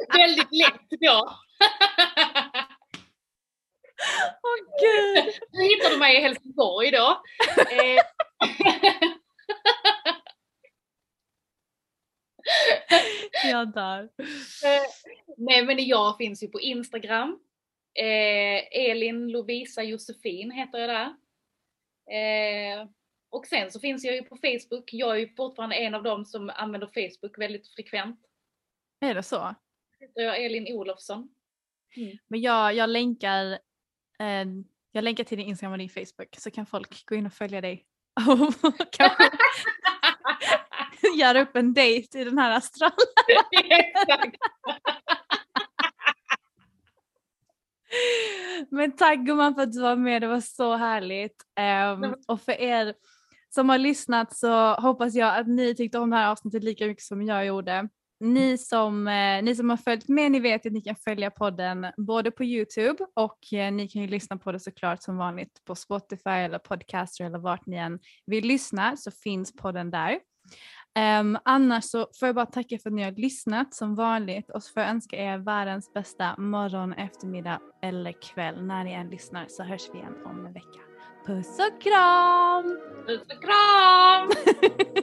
<laughs> Väldigt lätt då. Åh gud! Nu hittar du mig i Helsingborg då. Eh, <laughs> Jag dör. eh, nej men jag finns ju på Instagram. Eh, Elin Lovisa Josefin heter jag där. Eh, och sen så finns jag ju på Facebook. Jag är ju fortfarande en av dem som använder Facebook väldigt frekvent. Är det så? heter jag Elin Olofsson. Men jag, jag, länkar, jag länkar till din Instagram och din Facebook så kan folk gå in och följa dig. <laughs> Och kanske <laughs> göra upp en dejt i den här astralen. <laughs> Exakt. Men tack gumman för att du var med, det var så härligt. Ehm, men- och för er som har lyssnat så hoppas jag att ni tyckte om det här avsnittet lika mycket som jag gjorde. Ni som, eh, ni som har följt med ni vet att ni kan följa podden både på Youtube och eh, ni kan ju lyssna på det såklart som vanligt på Spotify eller Podcaster eller vart ni än vill lyssna så finns podden där. Um, annars så får jag bara tacka för att ni har lyssnat som vanligt och så får jag önska er världens bästa morgon, eftermiddag eller kväll. När ni än lyssnar så hörs vi igen om en vecka. Puss och kram! Puss och kram! <laughs>